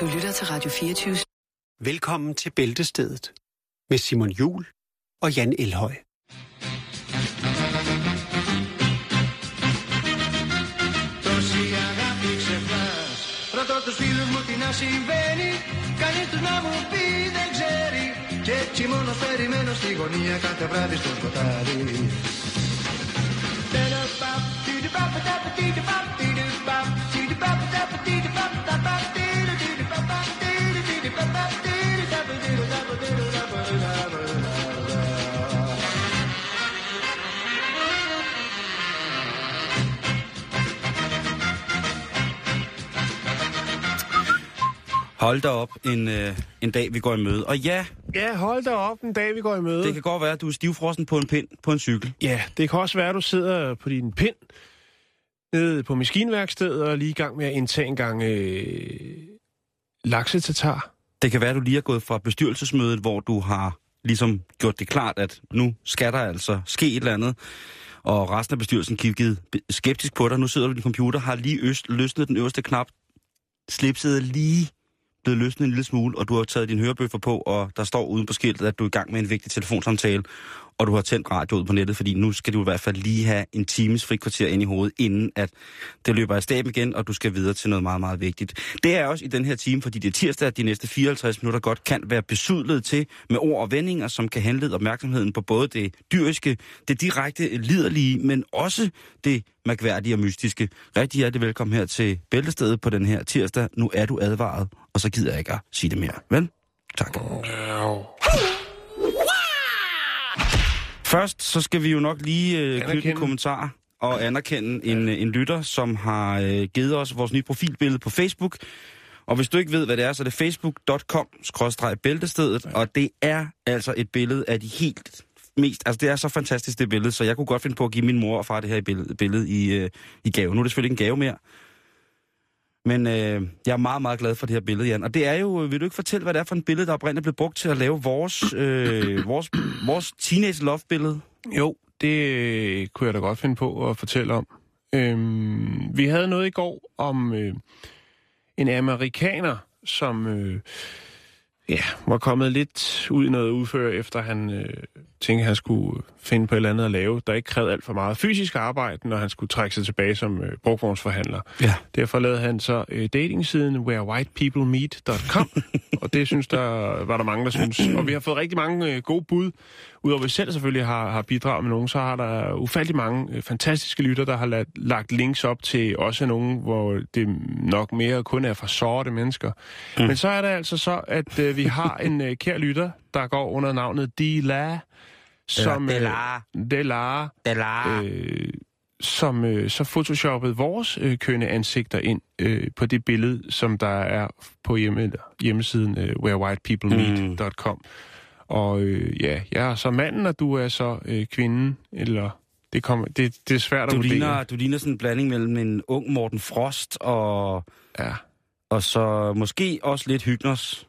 Du lytter til Radio 24. Velkommen til Bæltestedet med Simon Jul og Jan Elhøj. Τόση αγάπη ξεχνάς Ρωτώ τους φίλους μου τι να συμβαίνει Κανείς τους να μου πει δεν ξέρει Και έτσι μόνος περιμένω στη γωνία κάθε βράδυ στο σκοτάδι Τεροπαπ, τιριπαπ, ταπ, τιριπαπ, τιριπαπ, τιριπαπ, ταπ, τιριπαπ, ταπ, Hold da op en, øh, en dag, vi går i møde. Og ja, Ja, hold da op en dag, vi går i møde. det kan godt være, at du er stivfrossen på en pind på en cykel. Ja, det kan også være, at du sidder på din pind nede på maskinværkstedet og lige i gang med at indtage en gang øh, laksetatar. Det kan være, at du lige er gået fra bestyrelsesmødet, hvor du har ligesom gjort det klart, at nu skal der altså ske et eller andet. Og resten af bestyrelsen kiggede skeptisk på dig. Nu sidder du ved din computer, har lige øst, løsnet den øverste knap. Slipset er lige blevet løsnet en lille smule, og du har taget din hørebøffer på, og der står uden på skiltet, at du er i gang med en vigtig telefonsamtale, og du har tændt radio ud på nettet, fordi nu skal du i hvert fald lige have en times frikvarter ind i hovedet, inden at det løber af staben igen, og du skal videre til noget meget, meget vigtigt. Det er også i den her time, fordi det er tirsdag, at de næste 54 minutter godt kan være besudlet til med ord og vendinger, som kan handle opmærksomheden på både det dyriske, det direkte liderlige, men også det mærkværdige og mystiske. Rigtig hjertelig velkommen her til Bæltestedet på den her tirsdag. Nu er du advaret, og så gider jeg ikke at sige det mere. Vel? Tak. Først så skal vi jo nok lige øh, knytte en kommentar og anerkende en, øh, en lytter, som har øh, givet os vores nye profilbillede på Facebook. Og hvis du ikke ved, hvad det er, så er det facebook.com-bæltestedet, og det er altså et billede af de helt mest... Altså, det er så fantastisk, det billede, så jeg kunne godt finde på at give min mor og far det her billede, billede i, øh, i gave. Nu er det selvfølgelig ikke en gave mere, men øh, jeg er meget, meget glad for det her billede, Jan. Og det er jo, øh, vil du ikke fortælle, hvad det er for en billede, der oprindeligt blev brugt til at lave vores, øh, vores, vores teenage love-billede? Jo, det øh, kunne jeg da godt finde på at fortælle om. Øhm, vi havde noget i går om øh, en amerikaner, som øh, ja, var kommet lidt ud i noget udfør, efter han øh, tænkte, at han skulle finde på et eller andet at lave, der ikke krævede alt for meget fysisk arbejde, når han skulle trække sig tilbage som øh, brugvognsforhandler. Ja. Derfor lavede han så øh, datingsiden wherewhitepeoplemeet.com, og det synes der var der mange, der synes. Og vi har fået rigtig mange øh, gode bud. Udover vi selv selvfølgelig har, har bidraget med nogen, så har der ufattelig mange øh, fantastiske lytter, der har lat, lagt links op til også nogen, hvor det nok mere kun er for sorte mennesker. Mm. Men så er det altså så, at øh, vi har en øh, kær lytter, der går under navnet Dila, som... Delar. Øh, Delar Eller... øh, som øh, så photoshoppede vores øh, kønne ansigter ind øh, på det billede, som der er på hjemme, hjemmesiden øh, wherewhitepeoplemeet.com. Mm. Og øh, ja, jeg er så manden, og du er så øh, kvinden, eller det, kommer, det, det er svært at Du vurdere. ligner, du ligner sådan en blanding mellem en ung Morten Frost og, Ja. og så måske også lidt Hygners.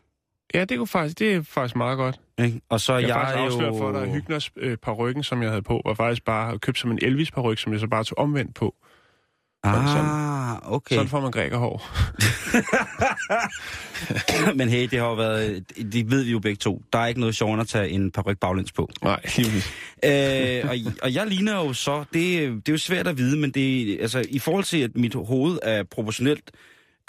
Ja, det, kunne faktisk, det er faktisk meget godt. Ikke? Og så Jeg, jeg, faktisk afsløret jo... for dig, at Hygners øh, parykken, som jeg havde på, var faktisk bare købt som en Elvis-paryk, som jeg så bare tog omvendt på. Ah, okay. Sådan får man grækerhår. Men hey, det har jo været... Det ved vi jo begge to. Der er ikke noget end at tage en paryk baglæns på. Nej, øh, og, og jeg ligner jo så... Det, det er jo svært at vide, men det, altså, i forhold til, at mit hoved er proportionelt...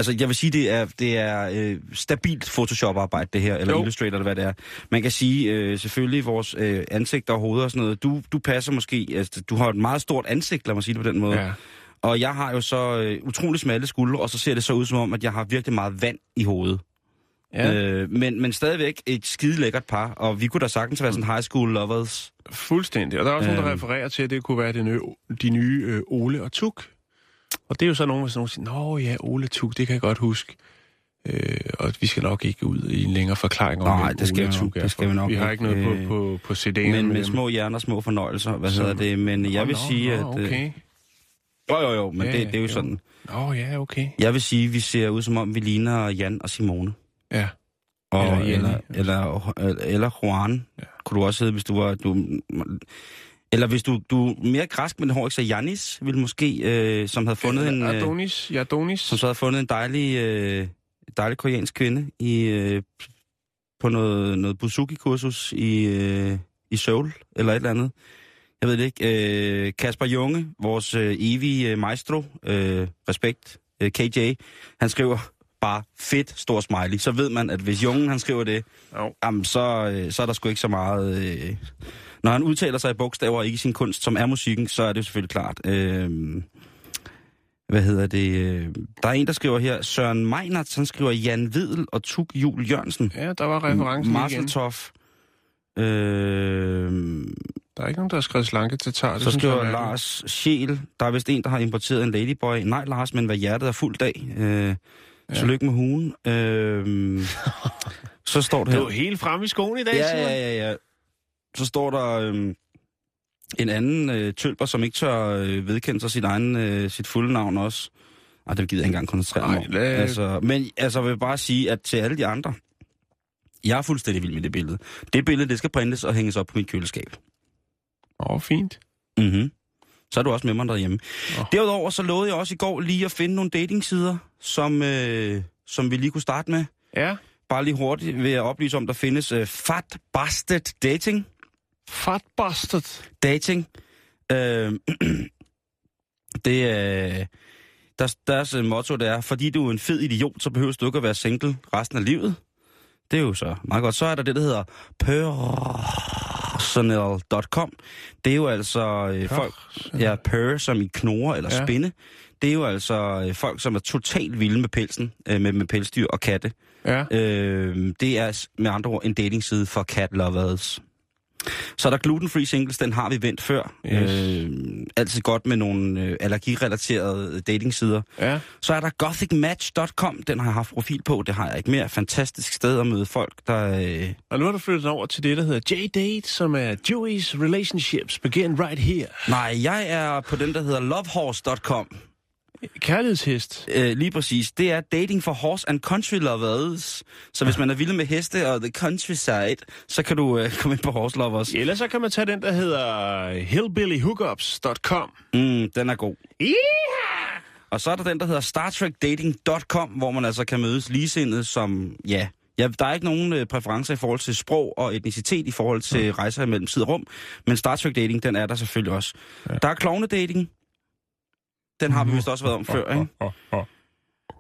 Altså, jeg vil sige, det er, det er øh, stabilt Photoshop-arbejde, det her, eller Jo. Illustrator, eller hvad det er. Man kan sige, øh, selvfølgelig, vores øh, ansigter og hoveder og sådan noget, du, du passer måske... Altså, du har et meget stort ansigt, lad mig sige det på den måde. Ja. Og jeg har jo så øh, utrolig smalle skuldre, og så ser det så ud som om, at jeg har virkelig meget vand i hovedet. Ja. Øh, men, men stadigvæk et skide lækkert par, og vi kunne da sagtens være sådan high school lovers. Fuldstændig. Og der er også øhm. nogen, der Øhm. refererer til, at det kunne være de nye, de nye øh, Ole og Tuk. Og det er jo så nogen, hvis nogen siger, Nå ja, Ole Tuk, det kan jeg godt huske. Øh, og vi skal nok ikke ud i en længere forklaring om, Nej, det skal Ole Tuk er, det skal vi nok Vi har ikke. noget Øh, på, på, på CD'en. Men med små hjerner små fornøjelser, hvad Så- hedder det? Men jeg vil sige, at... øh, Okay. Jo, jo, jo, men Ja, det, det er jo jo. sådan. Nå ja, okay. Jeg vil sige, at vi ser ud som om, vi ligner Jan og Simone. Ja. Og, Eller eller, Jenny. eller, eller, eller Juan. Ja. Kunne du også hedde, hvis du var... Du, eller hvis du, du er mere græsk, men hår ikke så Janis, ville måske, øh, som havde fundet en... Øh, Adonis, ja, Adonis. som så havde fundet en dejlig, øh, dejlig koreansk kvinde i, øh, på noget, noget buzuki-kursus i, øh, i Seoul, eller et eller andet. Jeg ved det ikke. Øh, Kasper Junge, vores øh, evige øh, maestro, øh, respekt, øh, KJ, han skriver bare fedt stor smiley. Så ved man, at hvis Jungen han skriver det, Jo. jamen, så, øh, så er der sgu ikke så meget... Øh, når han udtaler sig i bogstaver og ikke i sin kunst, som er musikken, så er det jo selvfølgelig klart. Øh, hvad hedder det? øh, Der er en, der skriver her, Søren Meinert, han skriver Jan Videl og Tuk Jul Jørgensen. Ja, der var referencen igen. Marseltoff. Øh, Der er ikke nogen, der har skrevet slanke til tar. Så jeg er skriver mærkeligt. Lars Sjæl, der er vist en, der har importeret en ladyboy. Nej, Lars, men hvad hjertet er fuldt af. Øh, ja. Tillykke med hugen. Øh, så står det Du her. er helt fremme i skoen i dag, Ja, ja, ja, ja. Så står der øhm, en anden øh, tølper, som ikke tør øh, vedkende sig sit egen, øh, sit fulde navn også. Ej, det gider jeg ikke engang koncentrere mig om. Altså, men altså, jeg vil bare sige, at til alle de andre, jeg er fuldstændig vild med det billede. Det billede, det skal printes og hænges op på mit køleskab. Åh, fint. Mhm. Så er du også med mig derhjemme. Åh. Derudover så lovede jeg også i går lige at finde nogle datingsider, som, øh, som vi lige kunne starte med. Ja, Bare lige hurtigt vil jeg oplyse om, der findes øh, Fat Bastard Dating. Fat bastard. dating. Øh, det er... Deres, deres øh, motto det er, fordi du er en fed idiot, så behøver du ikke at være single resten af livet. Det er jo så meget godt. Så er der det, der hedder personal.com. Det er jo altså øh, folk, ja, per som i knurrer eller Ja. spinde. Det er jo altså øh, folk, som er totalt vilde med pelsen, øh, med, med pelsdyr og katte. Ja. Øh, det er med andre ord en datingside for cat lovers. Så er der gluten-free singles, den har vi vendt før. Yes. Øh, altid godt med nogle øh, allergirelaterede datingsider. Ja. Så er der gothicmatch.com, den har jeg haft profil på, det har jeg ikke mere. Fantastisk sted at møde folk, der... Øh, Og nu har du flyttet over til det, der hedder J-Date, som er Joey's Relationships Begin Right Here. nej, jeg er på den, der hedder lovehorse.com. Kærlighedshest. Øh, lige præcis. Det er dating for horse and country lovers. Så hvis man er vild med heste og the countryside, så kan du øh, komme ind på horse lovers. Ellers så kan man tage den, der hedder hillbillyhookups.com. Mm, den er god. Og så er der den, der hedder StarTrekDating.com, hvor man altså kan mødes ligesindede som, ja, ja der er ikke nogen øh, præferencer i forhold til sprog og etnicitet i forhold til mm. rejser imellem tid og rum, men Star Trek Dating, den er der selvfølgelig også. Ja. Der er Klovne Dating. Den har vi vist også været om før, ikke?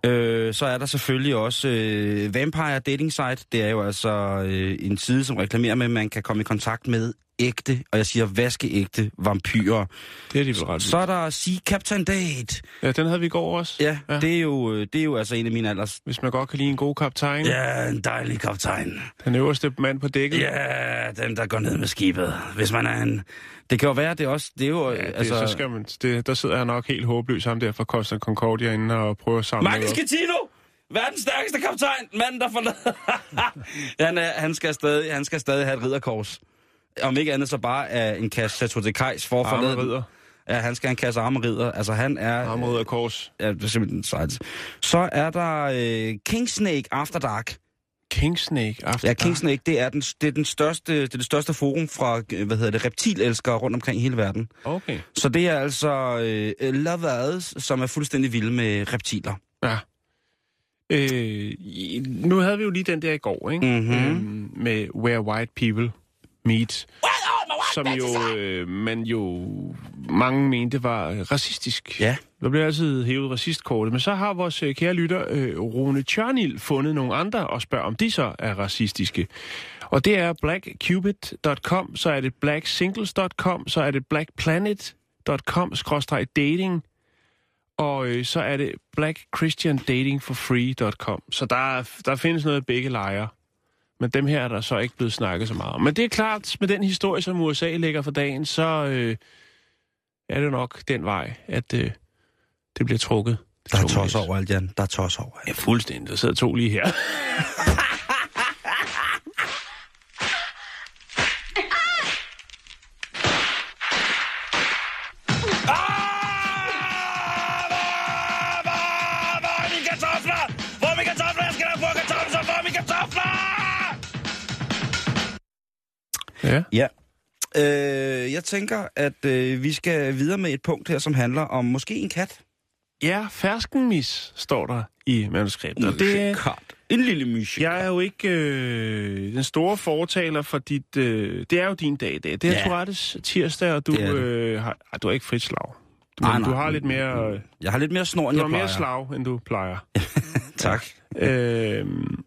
Øh, så er der selvfølgelig også øh, Vampire Dating Site. Det er jo altså øh, en side, som reklamerer med, at man kan komme i kontakt med ægte, og jeg siger vaskeægte vampyrer. Det er de ret Så er der Sea Captain Date. Ja, den havde vi i går også. Ja, ja. Det, er jo, øh, det er jo altså en af mine alders... Hvis man godt kan lide en god kaptajn. Ja, en dejlig kaptajn. Den øverste mand på dækket. Ja, den der går ned med skibet. Hvis man er en... Det kan jo være, det er også... Det er jo, Ja, det, altså... så skal man, det, der sidder jeg nok helt håbløs ham der fra Costa Concordia inde og prøver at samle Magnus. Schettino! Verdens stærkeste kaptajn! Manden, der forlader... han, er, han, skal stadig, han skal stadig have et ridderkors. Om ikke andet så bare af en kasse Chateau de Kajs for forleden. Ja, han skal have en kasse arme ridder. Altså, han er... Arme ridder kors. Ja, det er simpelthen sejt. Så er der øh, Kingsnake After Dark. Kingsnake After Ja, Kingsnake, det er, den, det er den største, det er det største forum fra, øh, hvad hedder det, reptilelskere rundt omkring i hele verden. Okay. Så det er altså øh, lovers, som er fuldstændig vilde med reptiler. Ja. Øh, nu havde vi jo lige den der i går, ikke? Mhm. Øhm, med Where White People Meet. Som jo, øh, man jo mange mente var øh, racistisk. Ja. Der bliver altid hævet racistkortet. Men så har vores øh, kære lytter, øh, Rune Tjørnil, fundet nogle andre og spørger, om de så er racistiske. Og det er blackcupid.com, så er det blacksingles.com, så er det blackplanet.com-dating, og øh, så er det blackchristiandatingforfree.com. Så der, er- der findes noget af begge lejre. Men dem her er der så ikke blevet snakket så meget om. Men det er klart, med den historie, som USA lægger for dagen, så øh, er det nok den vej, at øh, det bliver trukket. Der er tos over alt, Jan. Der er tos over Ja, alt. fuldstændig. Der sidder to lige her. Ja. Ja. Øh, jeg tænker, at øh, vi skal videre med et punkt her, som handler om måske en kat. ja, ferskenmis, står der i manuskriptet. Og det, Musikart. En lille musik. jeg er jo ikke øh, den store fortaler for dit... Øh, det er jo din dag i dag. Det er Ja. ja. Tourettes tirsdag, og du, Det er det. øh, har, ej, du har ikke frit slag. Du, Nej, du nej. har lidt mere, øh, Jeg har lidt mere snor, end du jeg har mere plejer. slag, end du plejer. Tak. Øhm,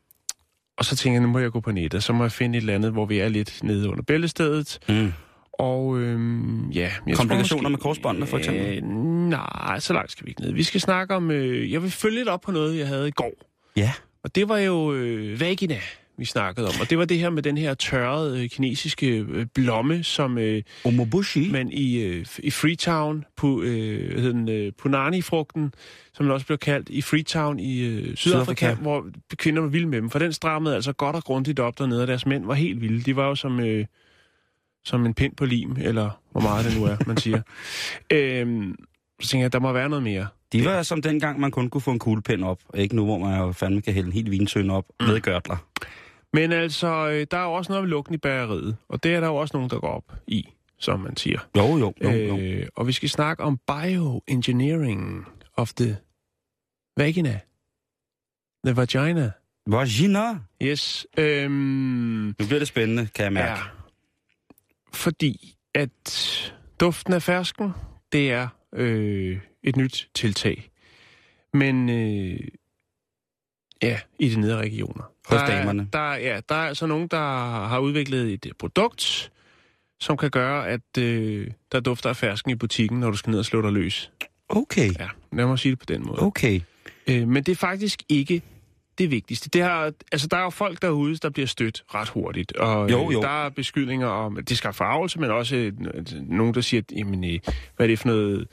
og så tænker jeg, nu må jeg gå på nettet, så må jeg finde et eller andet, hvor vi er lidt nede under bæltestedet. Mm. Og øhm, ja... Jeg Komplikationer tror med korsbåndene, for eksempel? Øh, nej, så langt skal vi ikke ned. Vi skal snakke om... Øh, jeg vil følge lidt op på noget, jeg havde i går. Ja. Og det var jo øh, vagina, vi snakkede om. Og det var det her med den her tørrede øh, kinesiske øh, blomme, som øh, Omobushi. man i, øh, i Freetown, på, øh, den, øh, Punani-frugten, som den også blev kaldt, i Freetown i øh, Sydafrika, Sydafrika. Hvor kvinder var vilde med dem. For den strammede altså godt og grundigt op dernede, og deres mænd var helt vilde. De var jo som, øh, som en pind på lim, eller hvor meget det nu er, man siger. øhm, så tænker jeg, der må være noget mere. De var som dengang, man kun kunne få en kuglepen op. Ikke nu, hvor man jo fandme kan hælde en helt vinsøn op mm. med gørtler. Men altså, øh, der er jo også noget ved lugten i bageriet, og det er der jo også nogen, der går op i, som man siger. Jo, jo, jo, jo. Øh, og vi skal snakke om bioengineering of the vagina. The vagina. Vagina. Yes. Øhm, Nu bliver det spændende, kan jeg mærke. ja. Fordi at duften af fersken, det er øh, et nyt tiltag. Men øh, ja, i de nedre regioner. Hos der er, damerne. Der, er- ja, der er altså nogen, der har udviklet et øh, produkt, som kan gøre, at øh, der dufter af fersken i butikken, når du skal ned og slå dig løs. Okay, Ja, lad mig sige det på den måde. okay. Øh, men det er faktisk ikke det vigtigste. Det har, altså, der er jo folk derude, der bliver stødt ret hurtigt. Og Jo, jo. Øh, der er beskyldninger om, at det skal forarvelse, men også øh, nogen, der siger, at, jamen, øh, hvad er det for noget...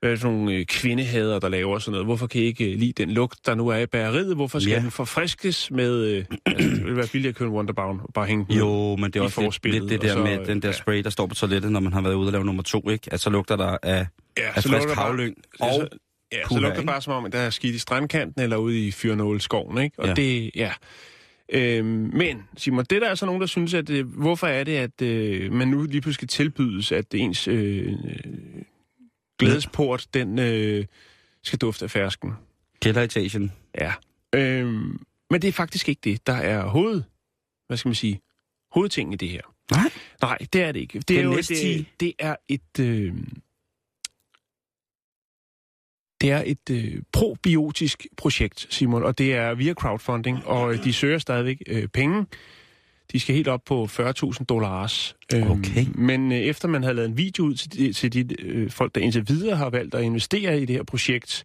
Hvad er det nogle øh, kvindehader, der laver sådan noget? Hvorfor kan I ikke øh, lide den lugt, der nu er i bageriet? Hvorfor skal Ja. den forfriskes med... Øh, altså, det ville være billigt at købe en Wonderbound og bare hænge den Jo, men det er også lidt, lidt det der så, med den der ja. spray, der står på toilettet, når man har været ude og lave nummer to, ikke? At så lugter der af, ja, af så frisk havlyng. Og så, ja, så puha, lugter det bare som om, at der er skidt i strandkanten eller ude i Fyrnålskoven, ikke? Og Ja. det, ja. Øhm, men, Simon, det er der altså nogen, der synes, at øh, hvorfor er det, at øh, man nu lige pludselig skal tilbydes, at ens øh, glædesport, den øh, skal dufte af fersken. kælderetagen. Ja. Øhm, men det er faktisk ikke det, der er hoved, hvad skal man sige, hovedtingen i det her. Nej. Nej, det er det ikke. Det, er, jo det, det er et øh, det er et øh, probiotisk projekt, Simon, og det er via crowdfunding, og øh, de søger stadigvæk øh, penge. De skal helt op på 40.000 dollars. Øhm, Okay. Men øh, efter man havde lavet en video ud til de, til de øh, folk, der indtil videre har valgt at investere i det her projekt,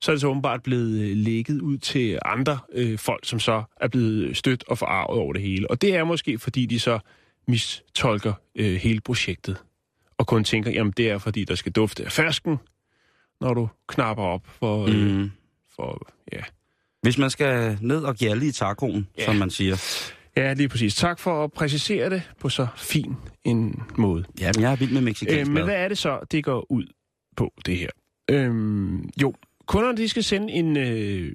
så er det så åbenbart blevet øh, lægget ud til andre øh, folk, som så er blevet stødt og forarvet over det hele. Og det er måske, fordi de så mistolker øh, hele projektet. Og kun tænker, jamen det er, fordi der skal dufte af fersken, når du knapper op for, øh, Mm. for ja. Hvis man skal ned og gjalde i tacoen, Ja. som man siger. Ja, lige præcis. Tak for at præcisere det på så fin en måde. Jamen, jeg er vild med mexicansk Øh, men hvad er det så, det går ud på, det her? Øhm, jo, kunderne de skal sende en, øh,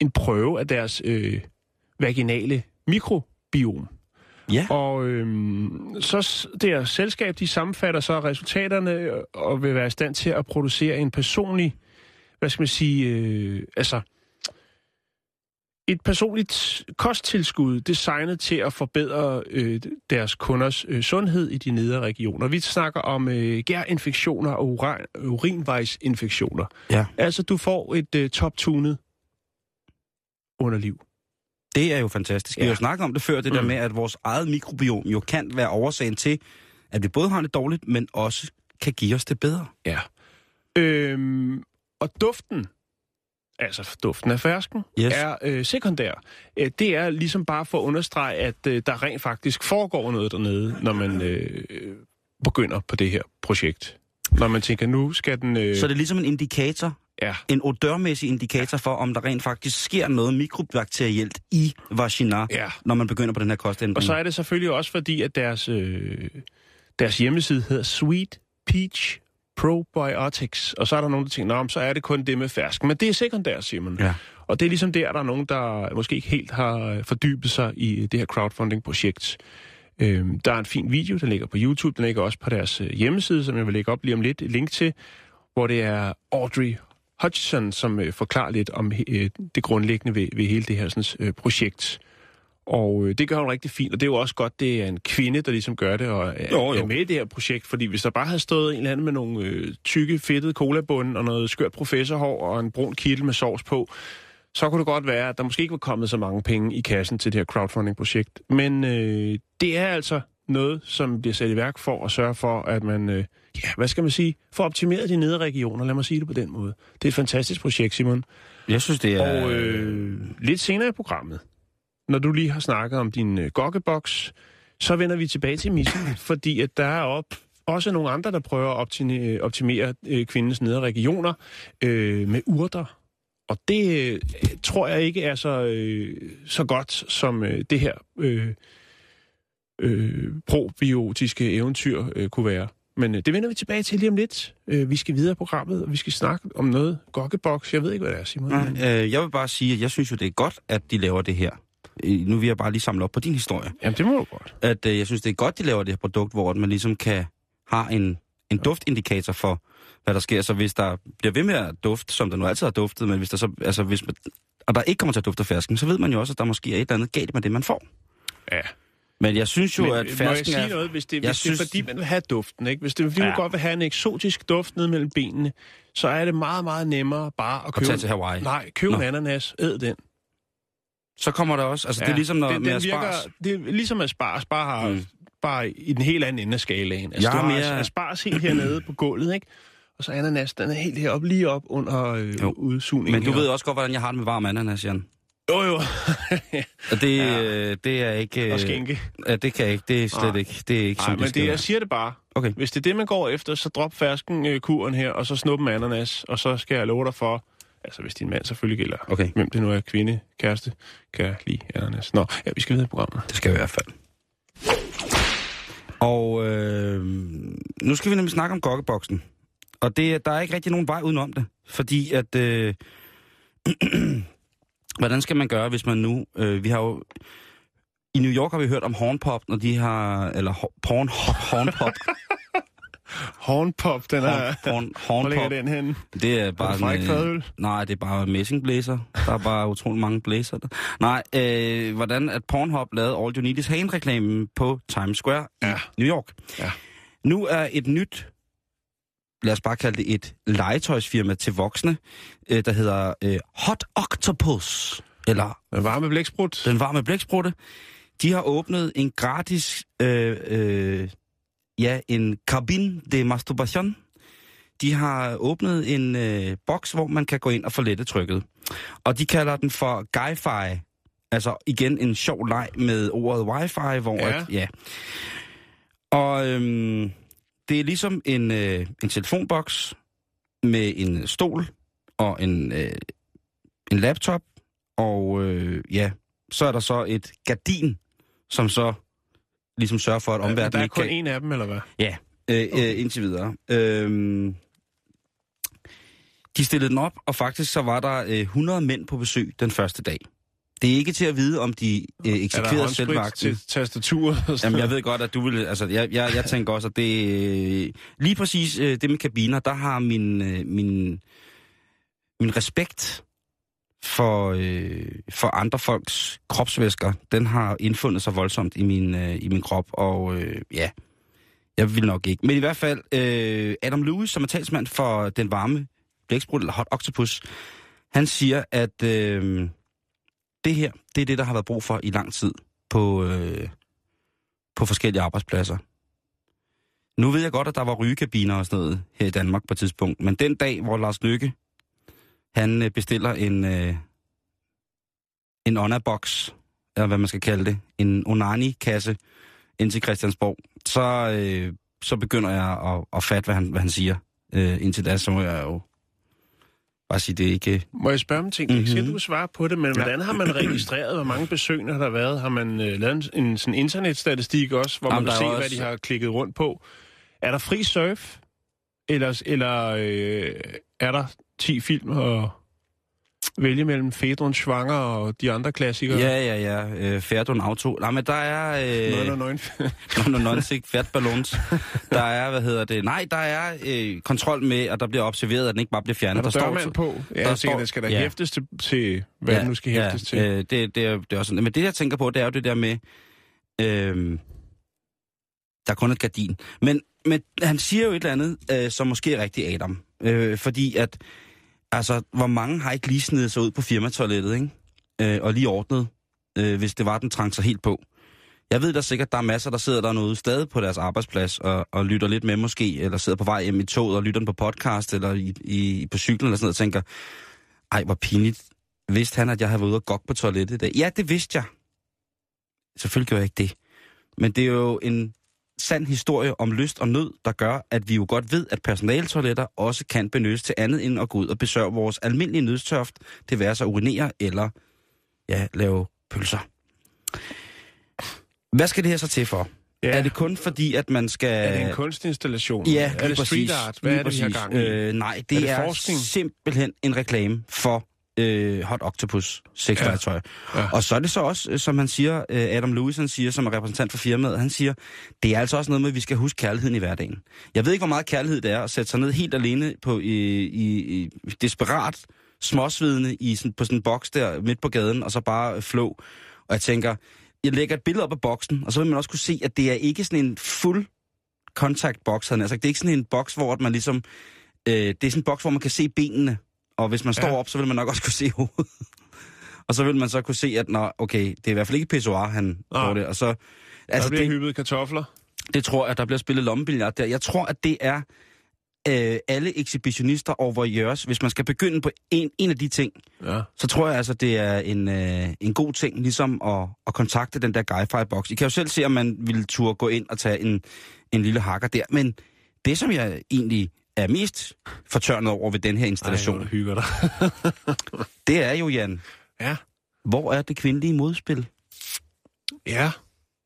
en prøve af deres øh, vaginale mikrobiom. Ja. Og øhm, så deres selskab, de sammenfatter så resultaterne øh, og vil være i stand til at producere en personlig, hvad skal man sige, øh, altså et personligt kosttilskud designet til at forbedre øh, deres kunders øh, sundhed i de nedre regioner. Vi snakker om øh, gærinfektioner og urin, urinvejsinfektioner. Ja. Altså, du får et øh, top-tunet underliv. Det er jo fantastisk. Vi Ja. har jo snakket om det før, det der Mm. med, at vores eget mikrobiom jo kan være årsagen til, at vi både har det dårligt, men også kan give os det bedre. Ja. Øhm, og duften, altså duften af fersken, Yes. er øh, sekundær. Øh, det er ligesom bare for at understrege, at øh, der rent faktisk foregår noget dernede, når man øh, begynder på det her projekt. Når man tænker, nu skal den... Øh, Så det er ligesom en indikator, Ja, en odørmæssig indikator for, om der rent faktisk sker noget mikrobakterielt i vagina, ja. når man begynder på den her kostændring. Og så er det selvfølgelig også fordi, at deres, øh, deres hjemmeside hedder Sweet Peach Probiotics. Og så er der nogen, der tænker, Nå, så er det kun det med fersk. Men det er sekundært, siger man. Ja. Og det er ligesom der, der er nogen, der måske ikke helt har øh, fordybet sig i det her crowdfunding-projekt. Øhm, der er en fin video, der ligger på YouTube. Den ligger også på deres øh, hjemmeside, som jeg vil lægge op lige om lidt et link til, hvor det er Audrey Hutchison, som øh, forklarer lidt om øh, det grundlæggende ved, ved hele det her sådan, øh, projekt. Og øh, det gør hun rigtig fint, og det er jo også godt, det er en kvinde, der ligesom gør det, og er, Jo, jo. er med i det her projekt, fordi hvis der bare havde stået en eller anden med nogle øh, tykke, fedtede colabunde og noget skørt professorhår og en brun kittel med sovs på, så kunne det godt være, at der måske ikke var kommet så mange penge i kassen til det her crowdfunding-projekt. Men øh, det er altså noget, som bliver sat i værk for at sørge for, at man, øh, ja, hvad skal man sige, får optimeret de nedre regioner, lad mig sige det på den måde. Det er et fantastisk projekt, Simon. Jeg synes, det er... Og øh, lidt senere i programmet, når du lige har snakket om din øh, gokkeboks, så vender vi tilbage til missen, fordi at der er op, også nogle andre, der prøver at optimere, optimere øh, kvindens nedre regioner øh, med urter. Og det øh, tror jeg ikke er så, øh, så godt som øh, det her øh, øh, probiotiske eventyr øh, kunne være. Men øh, det vender vi tilbage til lige om lidt. Øh, vi skal videre i programmet, og vi skal snakke om noget gokkeboks. Jeg ved ikke, hvad det er, Simon. Nej, øh, jeg vil bare sige, at jeg synes jo, det er godt, at de laver det her. Øh, Nu vil jeg bare lige samle op på din historie. Jamen, det må du godt. At øh, jeg synes, det er godt, de laver det her produkt, hvor man ligesom kan have en, en duftindikator for, hvad der sker. Så hvis der bliver ved med at dufte, som der nu altid har duftet, men hvis der så, altså hvis man, og der ikke kommer til at dufte af fersken, så ved man jo også, at der måske er et eller andet galt med det, man får. Ja. Men jeg synes jo, Men, at må jeg fersken sige er... noget, hvis det, Jeg hvis synes... det er synes- fordi, man vil have duften, ikke? Hvis det er fordi, man Ja. godt vil have en eksotisk duft ned mellem benene, så er det meget, meget nemmere bare at købe... tage til Hawaii. Nej, køb Nå. en ananas, æd den. Så kommer der også... Altså, ja, det er ligesom når, det, med den virker, det er ligesom asparges, bare, har, Mm. bare i den helt anden ende af skalaen. Altså, Jeg du har mere- asparges helt hernede på gulvet, ikke? Og så ananas, den er helt heroppe, lige op under øh, Jo. udsugningen. Men du her. ved også godt, hvordan jeg har det med varm ananas, Jan. Jo, jo. Og det, Ja. ja. det er ikke... og skænke. Ja, det kan jeg ikke. Det er slet Nej. ikke. Det er ikke Nej, sådan, men det det, jeg siger det bare. Okay. Hvis det er det, man går efter, så drop fersken øh, kuren her, og så snup en ananas, og så skal jeg love dig for, altså hvis din mand selvfølgelig gælder, Okay. hvem det nu er, kvinde, kæreste, kan lide ananas. Nå, ja, vi skal videre i programmet. Det skal vi i hvert fald. Og øh, nu skal vi nemlig snakke om gokkeboksen. Og det, der er ikke rigtig nogen vej udenom det. Fordi at... Øh, hvordan skal man gøre, hvis man nu... Øh, vi har jo... I New York har vi hørt om hornpop, når de har... Eller ho- porn, hornpop. Hornpop, den er... horn, Hvor ligger hornpop. den henne? Det er Bare er det sådan, øh, fadøl? Nej, det er bare messingblæser. Der er bare utrolig mange blæser. Der. Nej, øh, hvordan at Pornhub lavede All You Need Is Hand-reklamen på Times Square Ja. i New York. Ja. Nu er et nyt, lad os bare kalde det et legetøjsfirma til voksne, øh, der hedder øh, Hot Octopus, eller Den varme blæksprut. den varme blæksprutte. De har åbnet en gratis, øh, øh, ja, en cabine de masturbation. De har åbnet en øh, boks, hvor man kan gå ind og få lettet trykket. Og de kalder den for Wi-Fi. Altså igen en sjov leg med ordet wifi, hvor Ja. At, ja. Og øhm, det er ligesom en, øh, en telefonboks med en stol og en, øh, en laptop. Og øh, ja, så er der så et gardin, som så ligesom sørger for, at Ja, men omverdenen der er ikke kun kan... en af dem, eller hvad? Ja, øh, øh, indtil videre. Øhm, de stillede den op, og faktisk så var der øh, 100 mænd på besøg den første dag. Det er ikke til at vide, om de øh, Er eksekverede selvvagten. til tastaturet? Jamen, jeg ved godt, at du vil... Altså, jeg, jeg, jeg tænker også, at det... øh, Lige præcis øh, det med kabiner, der har min, øh, min, min respekt for, øh, for andre folks kropsvæsker, den har indfundet sig voldsomt i min, øh, i min krop, og øh, ja, jeg vil nok ikke. Men i hvert fald, øh, Adam Lewis, som er talsmand for den varme blæksprut, eller hot octopus, han siger, at øh, det her, det er det, der har været brug for i lang tid på, øh, på forskellige arbejdspladser. Nu ved jeg godt, at der var rygekabiner og sådan noget her i Danmark på et tidspunkt, men den dag, hvor Lars Lykke, han øh, bestiller en, øh, en Onna-box, eller hvad man skal kalde det, en Onani-kasse ind til Christiansborg, så, øh, så begynder jeg at, at fatte, hvad han, hvad han siger. Øh, indtil da, så må jeg jo bare sige, det ikke... Må jeg spørge om ting? Mm-hmm. Mhm. Ikke du svare på det, men hvordan har man registreret, hvor mange besøgende har der været? Har man øh, lavet en, en sådan internetstatistik også, hvor Jamen, man kan se, er hvad også- de har klikket rundt på? Er der fri surf? Eller, eller øh, er der 10 film? Og... vælge mellem Fedron Schwanger og de andre klassikere. Ja, ja, ja. Øh, Ferdun Auto. Nej, men der er... Øh, Nøgen og nøgen. Nå, nå, sigt fat ballons. Der er, hvad hedder det? Nej, der er øh, kontrol med, at der bliver observeret, at den ikke bare bliver fjernet. Er der, der står dørmand på? Ja, der står- det skal der ja. hæftes til, til hvad ja, det nu skal hæftes ja, til. Øh, det, det, er, det er også sådan. Men det, jeg tænker på, det er jo det der med... Øh, er kun et gardin. Men, men han siger jo et eller andet, øh, som måske er rigtigt, Adam. Øh, fordi at, altså, hvor mange har ikke lige snedet sig ud på firmatoilettet, ikke? Øh, og lige ordnet, øh, hvis det var, den trængte sig helt på. Jeg ved da sikkert, der er masser, der sidder dernede stadig på deres arbejdsplads og, og lytter lidt med måske, eller sidder på vej hjem i toget og lytter på podcast, eller i, i, på cyklen eller sådan noget, og tænker, ej, hvor pinligt. Vidste han, at jeg havde været ude og gokke på toilettet i dag? Ja, det vidste jeg. Selvfølgelig gjorde jeg ikke det. Men det er jo en sand historie om lyst og nød, der gør, at vi jo godt ved, at personaltoiletter også kan benyttes til andet end at gå ud og besørge vores almindelige nødstørft, det være sig urinere eller ja, lave pølser. Hvad skal det her så til for? Ja. Er det kun fordi, at man skal... Er det en kunstinstallation? Ja, er det præcis. street art? Hvad er det, præcis. gang i? Øh, nej, det Er er, det er forskning? simpelthen en reklame for øh, Hot Octopus sexlegetøj. Ja. Ja. Og så er det så også, øh, som han siger, øh, Adam Lewis han siger, som er repræsentant for firmaet, han siger, det er altså også noget med, at vi skal huske kærligheden i hverdagen. Jeg ved ikke, hvor meget kærlighed det er at sætte sig ned helt alene på i, i, i desperat småsvidende i sådan, på sådan en boks der midt på gaden, og så bare flå. Og jeg tænker, jeg lægger et billede op af boksen, og så vil man også kunne se, at det er ikke sådan en fuld jeg nær sagt. Det er ikke sådan en boks, hvor man ligesom... Øh, det er sådan en boks, hvor man kan se benene, og hvis man står Ja. op, så vil man nok også kunne se hovedet. og så vil man så kunne se, at nå, okay, det er i hvert fald ikke pissoir, han Nej. får det. Og så, Der altså, bliver det, hyppet kartofler. det tror jeg, der bliver spillet lommebillard der. Jeg tror, at det er øh, alle ekshibitionister og voyeurs. Hvis man skal begynde på en, en af de ting, Ja. så tror jeg altså, det er en, øh, en god ting, ligesom at, at kontakte den der Guy-Fi-boks. I kan jo selv se, om man ville turde gå ind og tage en, en lille hakker der. Men det, som jeg egentlig er mest fortørnet over ved den her Ej, installation, du hygger dig. det er jo, Jan, ja. hvor er det kvindelige modspil? Ja.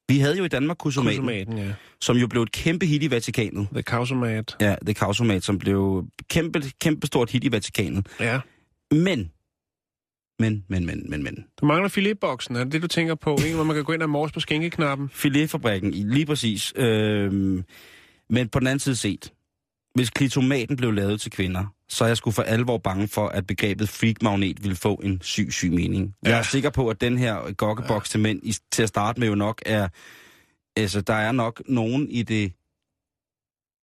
Vi havde jo i Danmark Kusomaten, Kusomaten, ja. som jo blev et kæmpe hit i Vatikanet. The Kausomat. Ja, The Kausomat, som blev kæmpe, kæmpe stort hit i Vatikanet. Ja. Men, men, men, men, men, men. Du mangler filetboksen, er det det, du tænker på? Ikke, hvor man kan gå ind og morse på skænkeknappen? Filetfabrikken, lige præcis. Øhm, men på den anden side set, hvis klitomaten blev lavet til kvinder, så er jeg sgu for alvor bange for, at begrebet freak-magnet ville få en syg, syg mening. Ja. Jeg er sikker på, at den her gokkeboks ja. til mænd i, til at starte med jo nok er... Altså, der er nok nogen i det,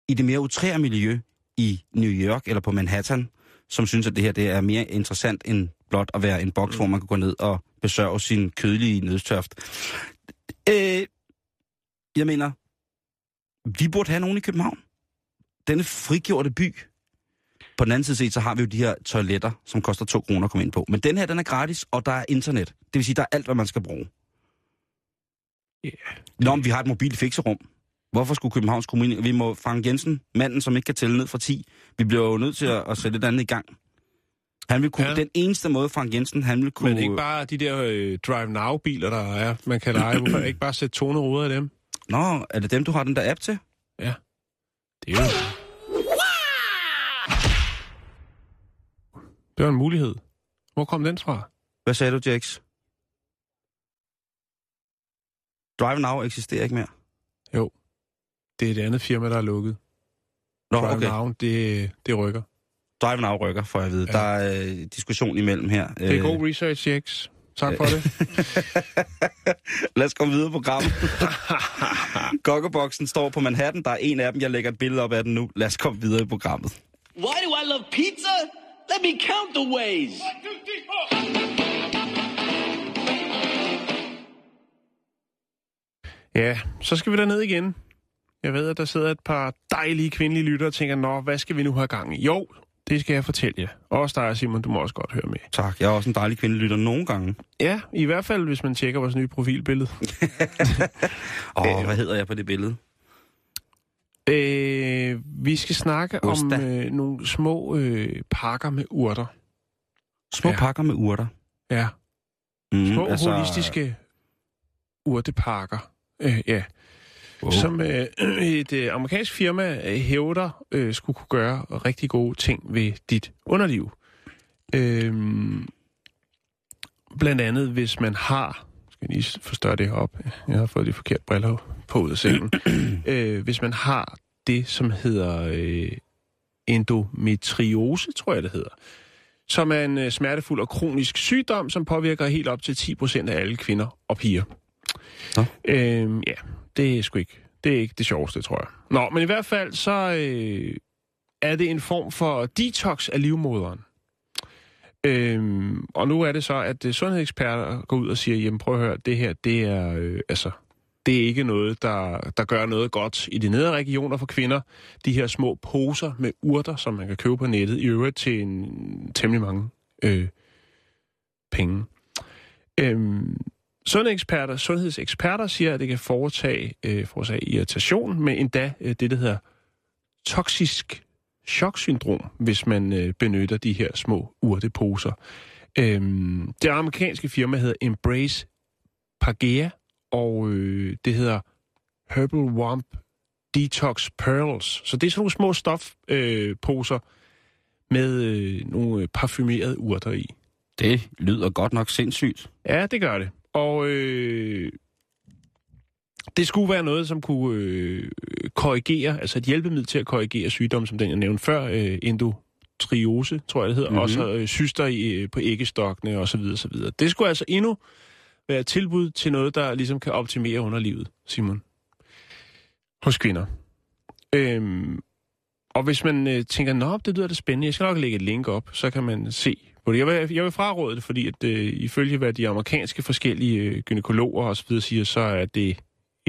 i det mere utrære miljø i New York eller på Manhattan, som synes, at det her det er mere interessant end blot at være en boks, mm. hvor man kan gå ned og besørge sin kødelige nødstørft. Øh, jeg mener, vi burde have nogen i København. Denne frigjorte by. På den anden side set, så har vi jo de her toiletter, som koster 2 kroner at komme ind på. Men den her, den er gratis, og der er internet. Det vil sige, der er alt, hvad man skal bruge. Ja. Nå, men vi har et mobilt fikserum. Hvorfor skulle Københavns Kommune... Vi må Frank Jensen, manden, som ikke kan tælle ned fra 10. Vi bliver jo nødt til at, at sætte et andet i gang. Han vil kunne. Ja. Den eneste måde, Frank Jensen, han vil kunne... Men ikke bare de der øh, Drive Now-biler, der er, man kan lege. Hvorfor ikke bare sætte toneruder af dem? Nå, er det dem, du har den der app til? Det er jo... Det var en mulighed. Hvor kom den fra? Hvad sagde du, Jax? Drive Now eksisterer ikke mere. Det er et andet firma, der er lukket. Nå, Drive okay. Now, det, det rykker. Drive Now rykker, får jeg at vide. Ja. Der er øh, diskussion imellem her. Det er god research, Jex. Tak for det. Lad os komme videre på programmet. Gokkeboksen står på Manhattan. Der er en af dem. Jeg lægger et billede op af den nu. Lad os komme videre i programmet. Why do I love pizza? Let me count the ways. Ja, så skal vi ned igen. Jeg ved, at der sidder et par dejlige kvindelige lyttere og tænker, nå, hvad skal vi nu have gang i? Jo, det skal jeg fortælle jer. Også dig, Simon, du må også godt høre med. Tak. Jeg er også en dejlig kvindelytter nogle gange. Ja, i hvert fald, hvis man tjekker vores nye profilbillede. Åh, Øh. hvad hedder jeg på det billede? Øh, vi skal snakke Osta. om øh, nogle små øh, pakker med urter. Små Ja. pakker med urter. Ja, Mm, små altså... holistiske urtepakker. Øh, ja. Wow. Som øh, et øh, amerikansk firma øh, hævder øh, skulle kunne gøre rigtig gode ting ved dit underliv. Øhm, blandt andet, hvis man har... Skal jeg lige forstørre det her op? Jeg har fået de forkerte briller på ud af sengen. øh, hvis man har det, som hedder øh, endometriose, tror jeg det hedder, som er en øh, smertefuld og kronisk sygdom, som påvirker helt op til 10% af alle kvinder og piger. Nå. Øhm, ja, det er sgu ikke, det er ikke det sjoveste, tror jeg. Nå, men i hvert fald så øh, er det en form for detox af livmoderen. Øhm, og nu er det så, at øh, sundhedseksperter går ud og siger, jamen prøv at høre, det her, det er, øh, altså, det er ikke noget, der, der gør noget godt i de nedre regioner for kvinder. De her små poser med urter, som man kan købe på nettet, i øvrigt til en temmelig mange øh, penge. Øhm, sundhedseksperter, sundhedseksperter siger, at det kan foretage, øh, foretage irritation, med endda øh, det, der hedder toksisk choksyndrom, hvis man øh, benytter de her små urteposer. Øhm, det amerikanske firma hedder Embrace Pagea, og øh, det hedder Herbal Wamp Detox Pearls. Så det er sådan nogle små stofposer øh, med øh, nogle parfumerede urter i. Det lyder godt nok sindssygt. Ja, det gør det. Og øh, det skulle være noget, som kunne øh, korrigere, altså et hjælpemiddel til at korrigere sygdomme, som den jeg nævnte før, øh, endotriose, tror jeg det hedder, mm-hmm. og så øh, syster i, øh, på æggestokkene osv. osv. Det skulle altså endnu være et tilbud til noget, der ligesom kan optimere underlivet, Simon. Hos kvinder. Øhm, og hvis man øh, tænker, nå, det lyder da spændende, jeg skal nok lægge et link op, så kan man se. Jeg vil, jeg vil fraråde det, fordi at, øh, ifølge hvad de amerikanske forskellige øh, gynekologer og så videre siger, så er det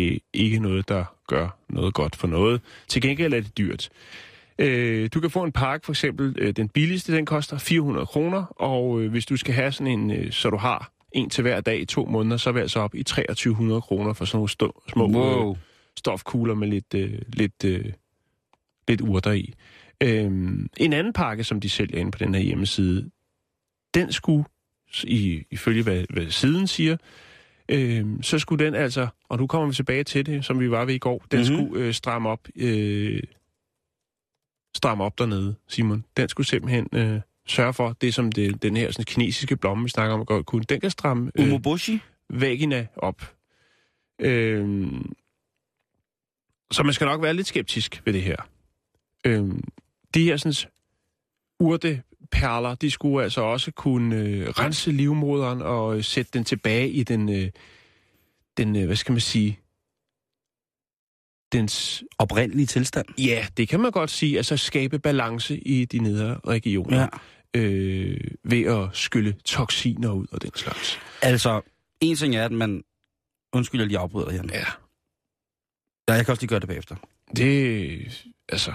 øh, ikke noget, der gør noget godt for noget. Til gengæld er det dyrt. Øh, du kan få en pakke, for eksempel øh, den billigste, den koster 400 kroner, og øh, hvis du skal have sådan en, øh, så du har en til hver dag i to måneder, så er vi altså op i 2300 kroner for sådan nogle stå, små Wow. øh, stofkugler med lidt, øh, lidt, øh, lidt urter i. Øhm, en anden pakke, som de sælger inde på den her hjemmeside, den skulle, i, ifølge hvad, hvad siden siger, øhm, så skulle den altså, og nu kommer vi tilbage til det, som vi var ved i går, den Mhm. mm-hmm. skulle øh, stramme op, øh, stramme op dernede, Simon. Den skulle simpelthen øh, sørge for, det som det, den her sådan, kinesiske blomme, vi snakker om godt kunne, den kan stramme øh, Umuboshi? vagina op. Øhm, så man skal nok være lidt skeptisk ved det her. Øhm, de her sådan, urteperler, de skulle altså også kunne øh, rense livmoderen og øh, sætte den tilbage i den, øh, den øh, hvad skal man sige, dens, Oprindelig tilstand? ja, det kan man godt sige, altså skabe balance i de nedre regioner. Ja. Øh, ved at skylle toksiner ud og den slags. Altså, en ting er, at man... Undskyld, jeg lige afbryder her. Ja. Ja, jeg kan også lige gøre det bagefter. Det, altså,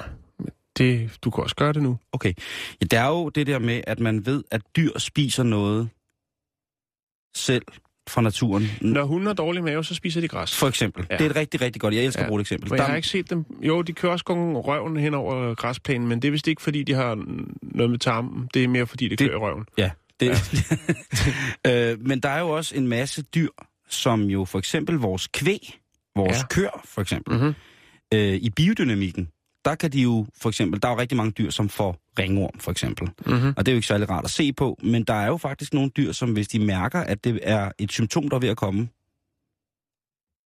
det, du kan også gøre det nu. Okay. Ja, det er jo det der med, at man ved, at dyr spiser noget selv fra naturen. Når hunden har dårlig mave, så spiser de græs. For eksempel. Ja. Det er et rigtig, rigtig godt. Jeg elsker Ja. at bruge et eksempel. Men jeg har ikke set dem. Jo, de kører også gå røven hen over græsplænen, men det er vist ikke, fordi de har noget med tarmen. Det er mere, fordi det, Det- kører i røven. Ja. Det, ja. øh, men der er jo også en masse dyr, som jo for eksempel vores kvæg, vores Ja. køer for eksempel, Mhm. øh, i biodynamikken, der kan de jo for eksempel, der er jo rigtig mange dyr, som får ringorm for eksempel. Mm-hmm. Og det er jo ikke særlig rart at se på, men der er jo faktisk nogle dyr, som hvis de mærker, at det er et symptom, der er ved at komme,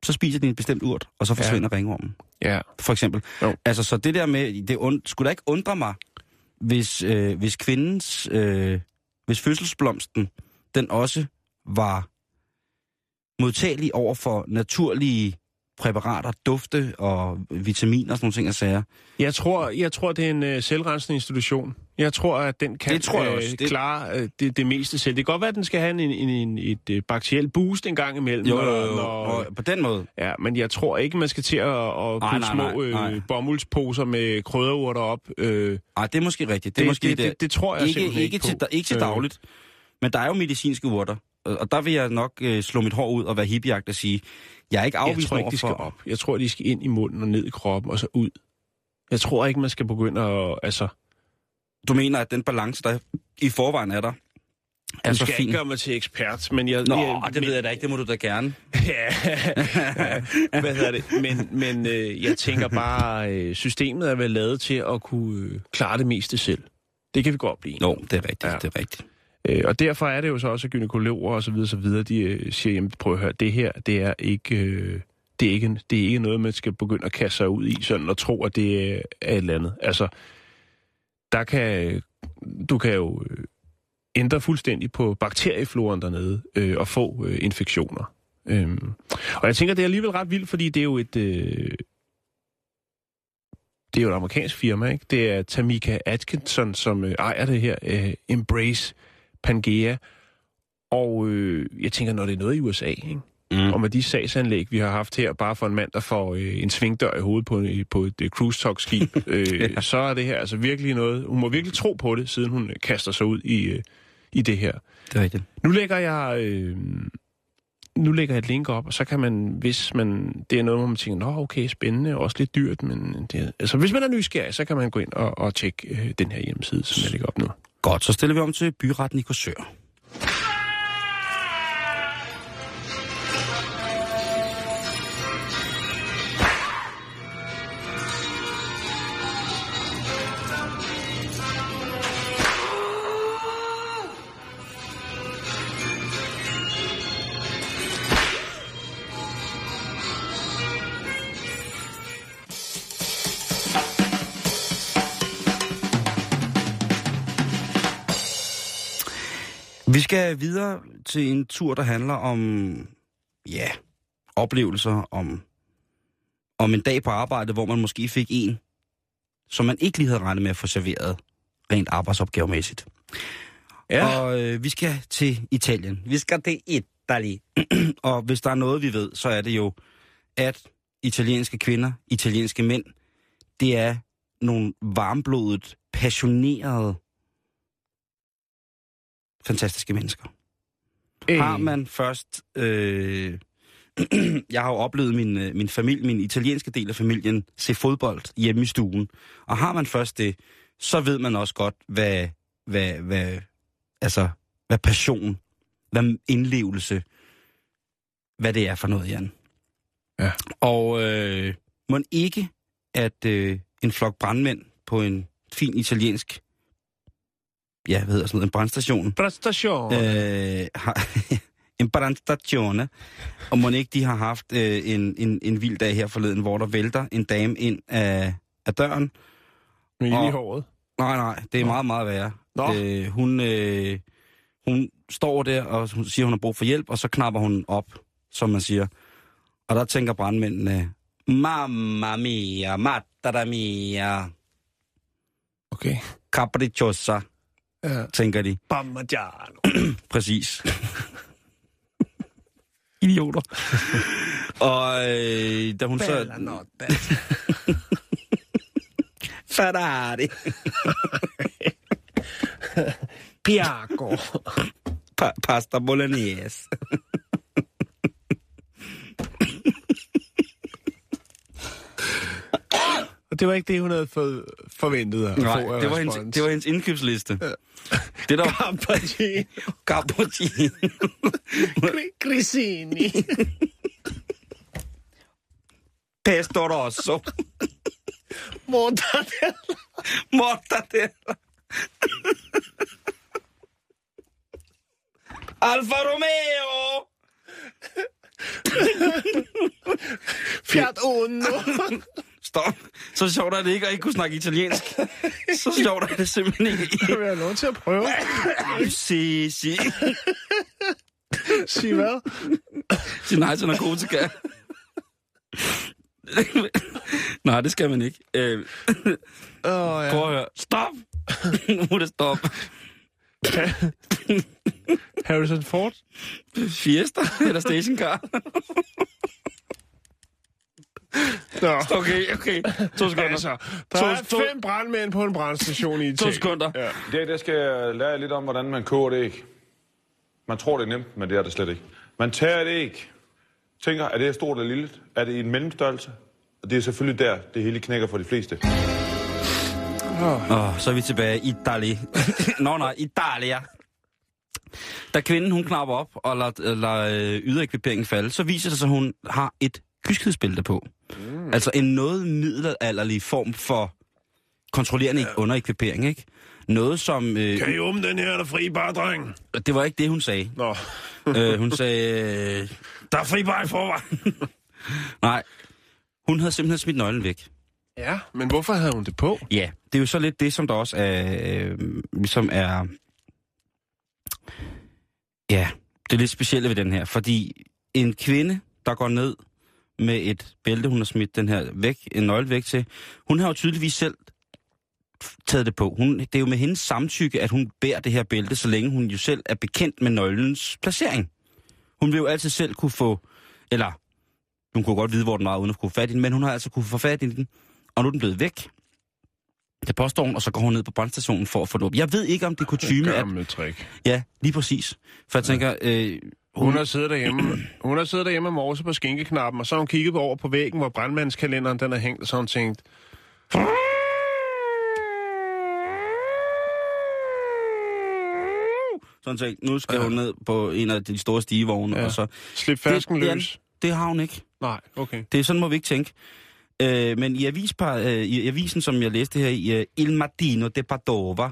så spiser de en bestemt urt, og så forsvinder ja. ringormen, Ja. for eksempel. Jo. Altså, så det der med, det und, skulle da ikke undre mig, hvis, øh, hvis kvindens, øh, hvis fødselsblomsten, den også var modtagelig over for naturlige præparater, dufte og vitaminer og sådan nogle ting og sager. Jeg tror, jeg tror, det er en øh, selvrensende institution. Jeg tror, at den kan Det tror jeg øh, også. Det- klare øh, det, det meste selv. Det kan godt være, at den skal have en, en, en, et øh, bakterielt boost en gang imellem. Jo, jo, jo. når- Og på den måde. Ja, men jeg tror ikke, man skal til at, at putte nej, små nej, nej. øh, bomuldsposer med krydderurter op. Øh, Ej, det er måske rigtigt. Det, det, måske det, det, det tror jeg ikke, simpelthen ikke, ikke til, på. ikke til Øh, dagligt. Men der er jo medicinske urter. Og der vil jeg nok øh, slå mit hår ud og være hippiejagt og sige, jeg er ikke Jeg afvist tror ikke, de skal for... op. Jeg tror, de skal ind i munden og ned i kroppen og så ud. Jeg tror ikke, man skal begynde at... Altså, Du mener, at den balance, der i forvejen er der, er du så skal fin? ikke gøre mig til ekspert, men jeg... Nå, jeg, det ved jeg da ikke. Det må du da gerne. ja, hvad hedder det? Men, men øh, jeg tænker bare, øh, systemet er vel lavet til at kunne øh, klare det meste selv. Det kan vi godt blive. Jo, det er rigtigt. Ja. Det er rigtigt. Øh, og derfor er det jo så også, at gynekologer og så videre, så videre, de øh, siger, jamen prøv at høre, det her, det er ikke... Øh, det er, ikke, det er ikke noget, man skal begynde at kaste sig ud i, sådan og tro, at det øh, er et eller andet. Altså, der kan, du kan jo øh, ændre fuldstændig på bakteriefloren dernede øh, og få øh, infektioner. Øhm, og jeg tænker, det er alligevel ret vildt, fordi det er jo et... Øh, det er jo et amerikansk firma, ikke? Det er Tamika Atkinson, som øh, ejer det her, øh, Embrace Pangea. Og øh, jeg tænker, når det er noget i USA, ikke? Mm. Og med de sagsanlæg, vi har haft her, bare for en mand, der får øh, en svingdør i hovedet på, på et øh, cruise-talk-skib, øh, ja. så er det her altså virkelig noget... Hun må virkelig tro på det, siden hun kaster sig ud i, øh, i det her. Det er rigtigt. Nu lægger jeg... Øh, nu lægger jeg et link op, og så kan man, hvis man, det er noget, hvor man tænker, nå okay, spændende, også lidt dyrt, men det, altså, hvis man er nysgerrig, så kan man gå ind og, og tjekke øh, den her hjemmeside, som jeg lægger op nu. Godt, så stiller vi om til byretten i Korsør. Skal videre til en tur, der handler om, ja, oplevelser, om, om en dag på arbejde, hvor man måske fik en, som man ikke lige havde regnet med at få serveret, rent arbejdsopgavemæssigt. Ja. Og øh, vi skal til Italien. Vi skal til Italien. og hvis der er noget, vi ved, så er det jo, at italienske kvinder, italienske mænd, det er nogle varmblodet, passionerede, fantastiske mennesker. Øh, Har man først... Øh, jeg har jo oplevet min, øh, min familie, min italienske del af familien, se fodbold hjemme i stuen. Og har man først det, så ved man også godt, hvad, hvad, hvad, altså, hvad passion, hvad indlevelse, hvad det er for noget, Jan. Ja. Og øh, må ikke, at øh, en flok brandmænd på en fin italiensk, ja, hvad hedder sådan noget, en brandstation, Præstation. øh, har, en brandstatione, og må ikke de har haft øh, en, en, en vild dag her forleden, hvor der vælter en dame ind af, af døren. Med i håret. Nej, nej, det er Nå. meget, meget værre. Nå. Øh, hun, øh, hun står der, og hun siger, hun har brug for hjælp, og så knapper hun op, som man siger. Og der tænker brandmændene, Mamma mia, matta mia, Okay. capricciosa, Ja. tænker de. Parmigiano. Præcis. Idioter. og øh, da hun så... notte. Ferrari. Piaco. Pa- pasta bolognese. Og det var ikke det, hun havde fået forventet at Nej, få det var, hendes, det var hendes indkøbsliste. Det der var Carpagini. cappuccino. Grisini. Pesto rosso. Mortadella. Mortadella. Alfa Romeo. Fiat Uno. Stop. Så sjovt er det ikke at ikke kunne snakke italiensk. Så sjovt er det simpelthen ikke. Jeg vil have lov til at prøve. Si, si. Sig hvad? Sig nej til narkotika. Nej, det skal man ikke. Øh, Åh, ja. prøv at høre. Stop! nu må det stoppe. Harrison Ford. Fiesta eller stationcar. Nå. Okay, okay. To sekunder. Altså, der To- er to- fem brandmænd på en brandstation i Italien. To sekunder. Ja. Det, der skal jeg lære lidt om, hvordan man koger et æg. Man tror, det er nemt, men det er det slet ikke. Man tager et æg, tænker, er det stort eller lille? Er det i en mellemstørrelse? Og det er selvfølgelig der, det hele knækker for de fleste. Åh, så er vi tilbage i Italia. Nå, nej, Italia. Da kvinden, hun knapper op og lader, lader øh, yderekviperingen falde, så viser det sig, at hun har et kyskhedsbælte på. Mm. Altså en noget middelalderlig form for kontrollerende ja. underekvipering, ikke? Noget som... Øh, Kan I åbne den her, der er fri bar, dreng? det var ikke det, hun sagde. Nå. øh, hun sagde, øh, der er fri bar i forvejen. Nej, hun havde simpelthen smidt nøglen væk. Ja, men hvorfor havde hun det på? Ja, det er jo så lidt det, som der også er, øh, ligesom er, ja, det er lidt specielle ved den her, fordi en kvinde, der går ned med et bælte, hun har smidt den her væk, en nøgle væk til, hun har jo tydeligvis selv taget det på. Hun, det er jo med hendes samtykke, at hun bærer det her bælte, så længe hun jo selv er bekendt med nøglens placering. Hun vil jo altid selv kunne få, eller hun kunne godt vide, hvor den var, uden at kunne få fat i den, men hun har altså kunne få fat i den, og nu er den blevet væk. Det påstår hun, og så går hun ned på brandstationen for at få det op. Jeg ved ikke, om det er kutume, at... Trick. Ja, lige præcis. For jeg tænker, øh, Hun har siddet derhjemme, hun har siddet derhjemme og morset på skinkeknappen, og så har hun kigget over på væggen, hvor brandmandskalenderen den er hængt, og så har hun tænkt, sådan set, nu skal Ja. hun ned på en af de store stigevogne, Ja. og så... slip fersken det, løs. Det, det har hun ikke. Nej, okay. Det er sådan, må vi ikke tænke. Øh, men i, avispar, øh, i avisen, som jeg læste her i, uh, Il Mattino de Padova,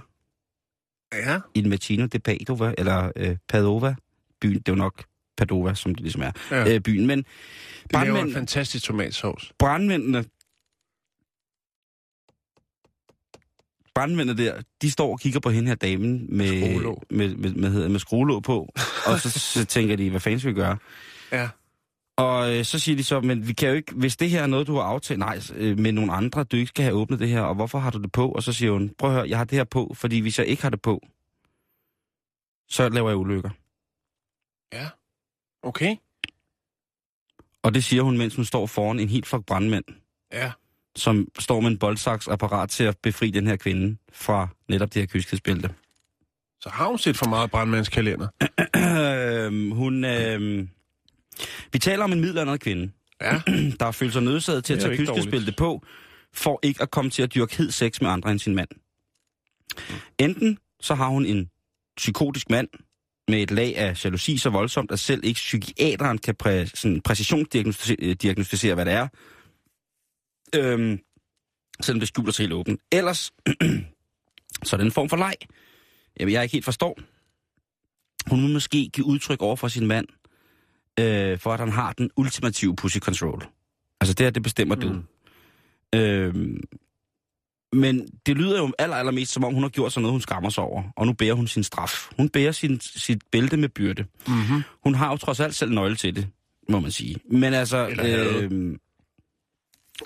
Ja. Il Mattino de Padova, eller øh, Padova, byen, det er jo nok Padova, som det ligesom er, Ja. øh, byen, men De laver en brandmænd, fantastisk tomatsauce. brandmændene, brandmændene der, de står og kigger på hende her damen med, Skruelåg. med, med, med, med, med skruelåg på, og så, så tænker de, hvad fanden skal vi gøre? Ja. Og øh, så siger de så, men vi kan jo ikke, hvis det her er noget, du har aftalt, nej, øh, med nogle andre, du ikke skal have åbnet det her, og hvorfor har du det på? Og så siger hun, prøv at høre, jeg har det her på, fordi hvis jeg ikke har det på, så laver jeg ulykker. Ja. Okay. Og det siger hun, mens hun står foran en helt flok brandmænd, Ja. som står med en boldsaks apparat til at befri den her kvinde fra netop det her kyskhedsbælte. Så har hun set for meget brandmandskalender. øh, hun, øh, vi taler om en middelaldrende kvinde, Ja. der har følt sig nødsaget til at tage kyskhedsbælte på, for ikke at komme til at dyrke hed sex med andre end sin mand. Enten så har hun en psykotisk mand med et lag af jalousi så voldsomt, at selv ikke psykiateren kan præ, sådan præcisionsdiagnostisere, diagnostisere, hvad det er. Øhm, selvom det skjuler sig helt åbent. Ellers, så er det en form for leg. Jamen, jeg ikke helt forstår. Hun må måske give udtryk over for sin mand, øh, for at han har den ultimative pussy control. Altså det her, det bestemmer mm. du. Øhm, men det lyder jo aller, allermest, som om hun har gjort sådan noget, hun skammer sig over. Og nu bærer hun sin straf. Hun bærer sin, sit bælte med byrde. Mm-hmm. Hun har jo trods alt selv nøgle til det, må man sige. Men altså... Eller havde. øhm,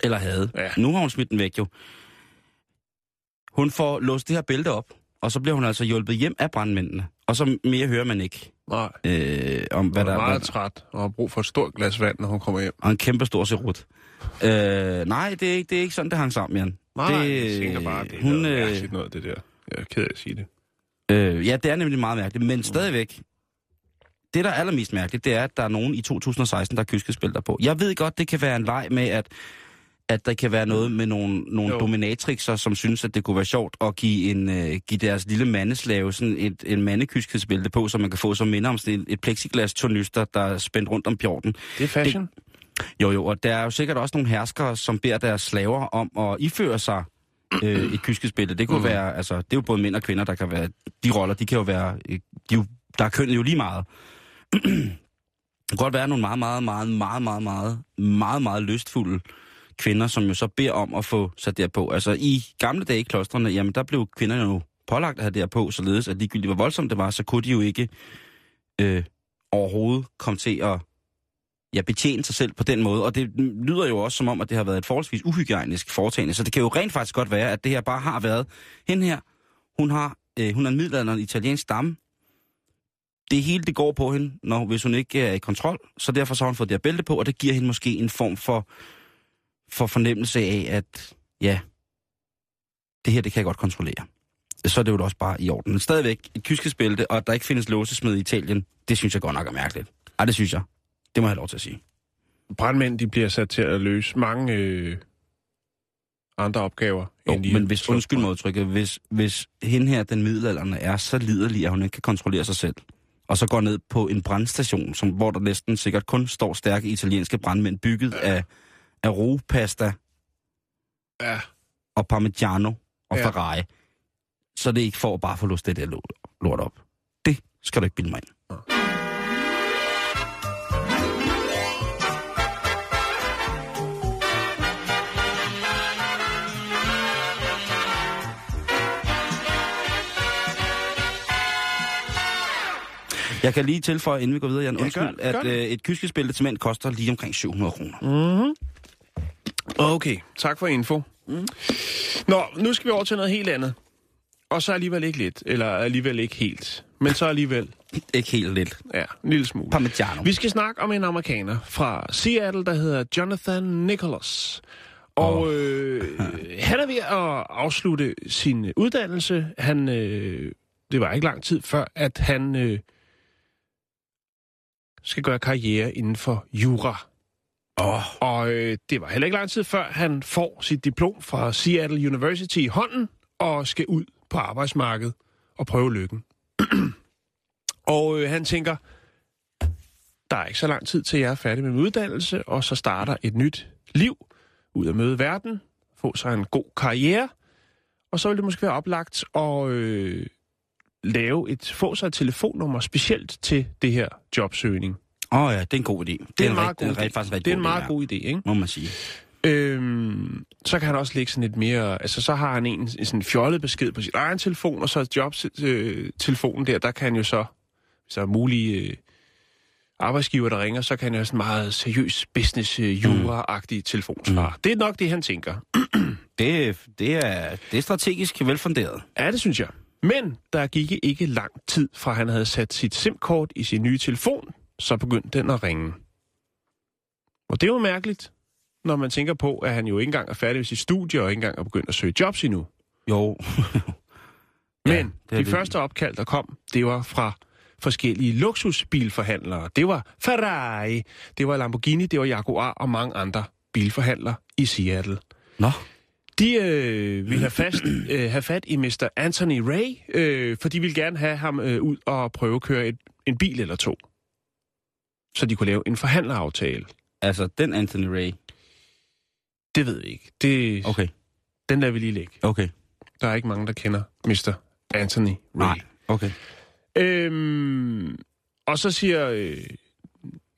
eller havde. Ja. Nu har hun smidt den væk jo. Hun får låst det her bælte op, og så bliver hun altså hjulpet hjem af brandmændene. Og så mere hører man ikke Nej. øh, om, hvad Hun der er er. meget træt og har brug for et stort glas vand, når hun kommer hjem. Og en kæmpe stor serut. Øh, nej, det er, ikke, det er ikke sådan, det hang sammen, Jan. Nej, det, jeg tænker bare, det er hun, noget øh, mærkeligt noget, det der. Jeg er ked af at sige det. Øh, ja, det er nemlig meget mærkeligt, men stadigvæk. Det, der er allermest mærkeligt, det er, at der er nogen i 2016, der har kyskespilter på. Jeg ved godt, det kan være en leg med, at, at der kan være noget med nogle, nogle Jo. dominatrixer, som synes, at det kunne være sjovt at give, en, øh, give deres lille mandeslave sådan et, en mandekyskhedsbælte på, så man kan få som minder om sådan et, et plexiglas tornyster, der er spændt rundt om pjorten. Det er fashion. Jo, jo, og der er jo sikkert også nogle herskere, som beder deres slaver om at iføre sig øh, et kyskhedsbælte. Det kunne mm. være, altså, det er jo både mænd og kvinder, der kan være, de roller, de kan jo være, øh, de jo, der er kønnet jo lige meget. det kan godt være nogle meget, meget, meget, meget, meget, meget, meget, meget lystfulde kvinder, som jo så beder om at få sat der på. Altså i gamle dage i klostrene, jamen der blev kvinderne jo pålagt at have der på, således at ligegyldigt hvor voldsomt det var, så kunne de jo ikke øh, overhovedet komme til at ja, betjene sig selv på den måde. Og det lyder jo også som om, at det har været et forholdsvis uhygiejnisk foretagende. Så det kan jo rent faktisk godt være, at det her bare har været... Hende her, hun, har, øh, hun er en middelalderen italiensk stamme. Det hele, det går på hende, når, hvis hun ikke er i kontrol. Så derfor så har hun fået det her bælte på, og det giver hende måske en form for, for fornemmelse af, at ja, det her, det kan jeg godt kontrollere. Så er det jo også bare i orden. Men stadigvæk, et kyskesbælte, og at der ikke findes låsesmed i Italien, det synes jeg godt nok er mærkeligt. Ej, det synes jeg. Det må jeg have lov til at sige. Brandmænd, de bliver sat til at løse mange øh, andre opgaver. Jo, end men hvis, undskyld mig udtrykket, hvis, hvis hende her, den middelalderne, er så liderlig, at hun ikke kan kontrollere sig selv, og så går ned på en brandstation, som, hvor der næsten sikkert kun står stærke italienske brandmænd, bygget ja. af, af ropasta Ja, og parmigiano og Ja. ja. Ferrari. så det ikke for at bare få lyst det der lort, op. Det skal du ikke bilde mig ind. Jeg kan lige tilføje, inden vi går videre, Jan, Ja, undskyld, gør- gør at øh, et kyskespil til mænd koster lige omkring 700 kroner. Okay, tak for info. Mm. Nå, nu skal vi over til noget helt andet. Og så alligevel ikke lidt, eller alligevel ikke helt, men så alligevel, Ikke helt lidt. ja, en lille smule. Parmigiano. Vi skal snakke om en amerikaner fra Seattle, der hedder Jonathan Nicholas. Og øh, han er ved at afslutte sin uddannelse. Han, øh, det var ikke lang tid før, at han øh, skal gøre karriere inden for jura. Åh, Og øh, det var heller ikke lang tid før, han får sit diplom fra Seattle University i hånden og skal ud på arbejdsmarkedet og prøve lykken. og øh, han tænker, der er ikke så lang tid til, jeg er færdig med min uddannelse, og så starter et nyt liv ud at møde verden, få sig en god karriere, og så vil det måske være oplagt at øh, lave et, få sig et telefonnummer specielt til det her jobsøgning. oh, ja, det er en god idé. Det, Det er en meget er god idé. Det er en meget god idé, ikke? Må man sige. Øhm, så kan han også lægge sådan lidt mere... Altså, så har han en, en sådan fjollet besked på sin egen telefon, og så jobtelefonen der, der kan han jo så... Hvis der er mulige øh, arbejdsgiver, der ringer, så kan han jo sådan en meget seriøs business øh, jura-agtig telefonsvar. Mm. Det er nok det, han tænker. Det, det, er, det er strategisk velfunderet. Ja, det synes jeg. Men der gik ikke lang tid fra, han havde sat sit SIM-kort i sin nye telefon, så begyndte den at ringe. Og det jo mærkeligt, når man tænker på, at han jo ikke engang er færdig med sit studie, og ikke engang er begyndt at søge jobs endnu. Jo. Men Ja, det de det. første opkald, der kom, det var fra forskellige luksusbilforhandlere. Det var Ferrari, det var Lamborghini, det var Jaguar og mange andre bilforhandlere i Seattle. Nå, De øh, ville have, fast, øh, have fat i Mr. Anthony Ray, øh, for de ville gerne have ham øh, ud og prøve at køre et, en bil eller to. Så de kunne lave en forhandleraftale. altså den Anthony Ray. Det ved vi ikke. Det, Okay, Den der vi lige lægge. okay. Der er ikke mange, der kender Mr. Anthony Ray. Nej, okay. Øhm, og så siger øh,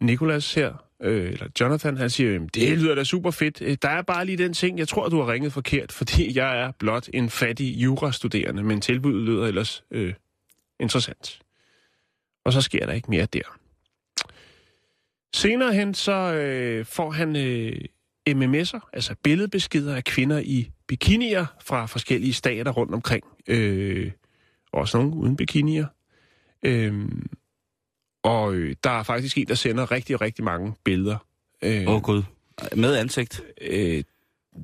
Nicholas her, øh, eller Jonathan, han siger, det lyder da super fedt. Øh, der er bare lige den ting, jeg tror, du har ringet forkert, fordi jeg er blot en fattig jurastuderende, men tilbuddet lyder ellers øh, interessant. Og så sker der ikke mere der. Senere hen, så øh, får han øh, MMS'er, altså billedbeskeder af kvinder i bikinier fra forskellige stater rundt omkring. Øh, også nogle uden bikinier. Øh, og øh, der er faktisk en, der sender rigtig, rigtig mange billeder. Øh, Åh oh, gud. Med ansigt. øh,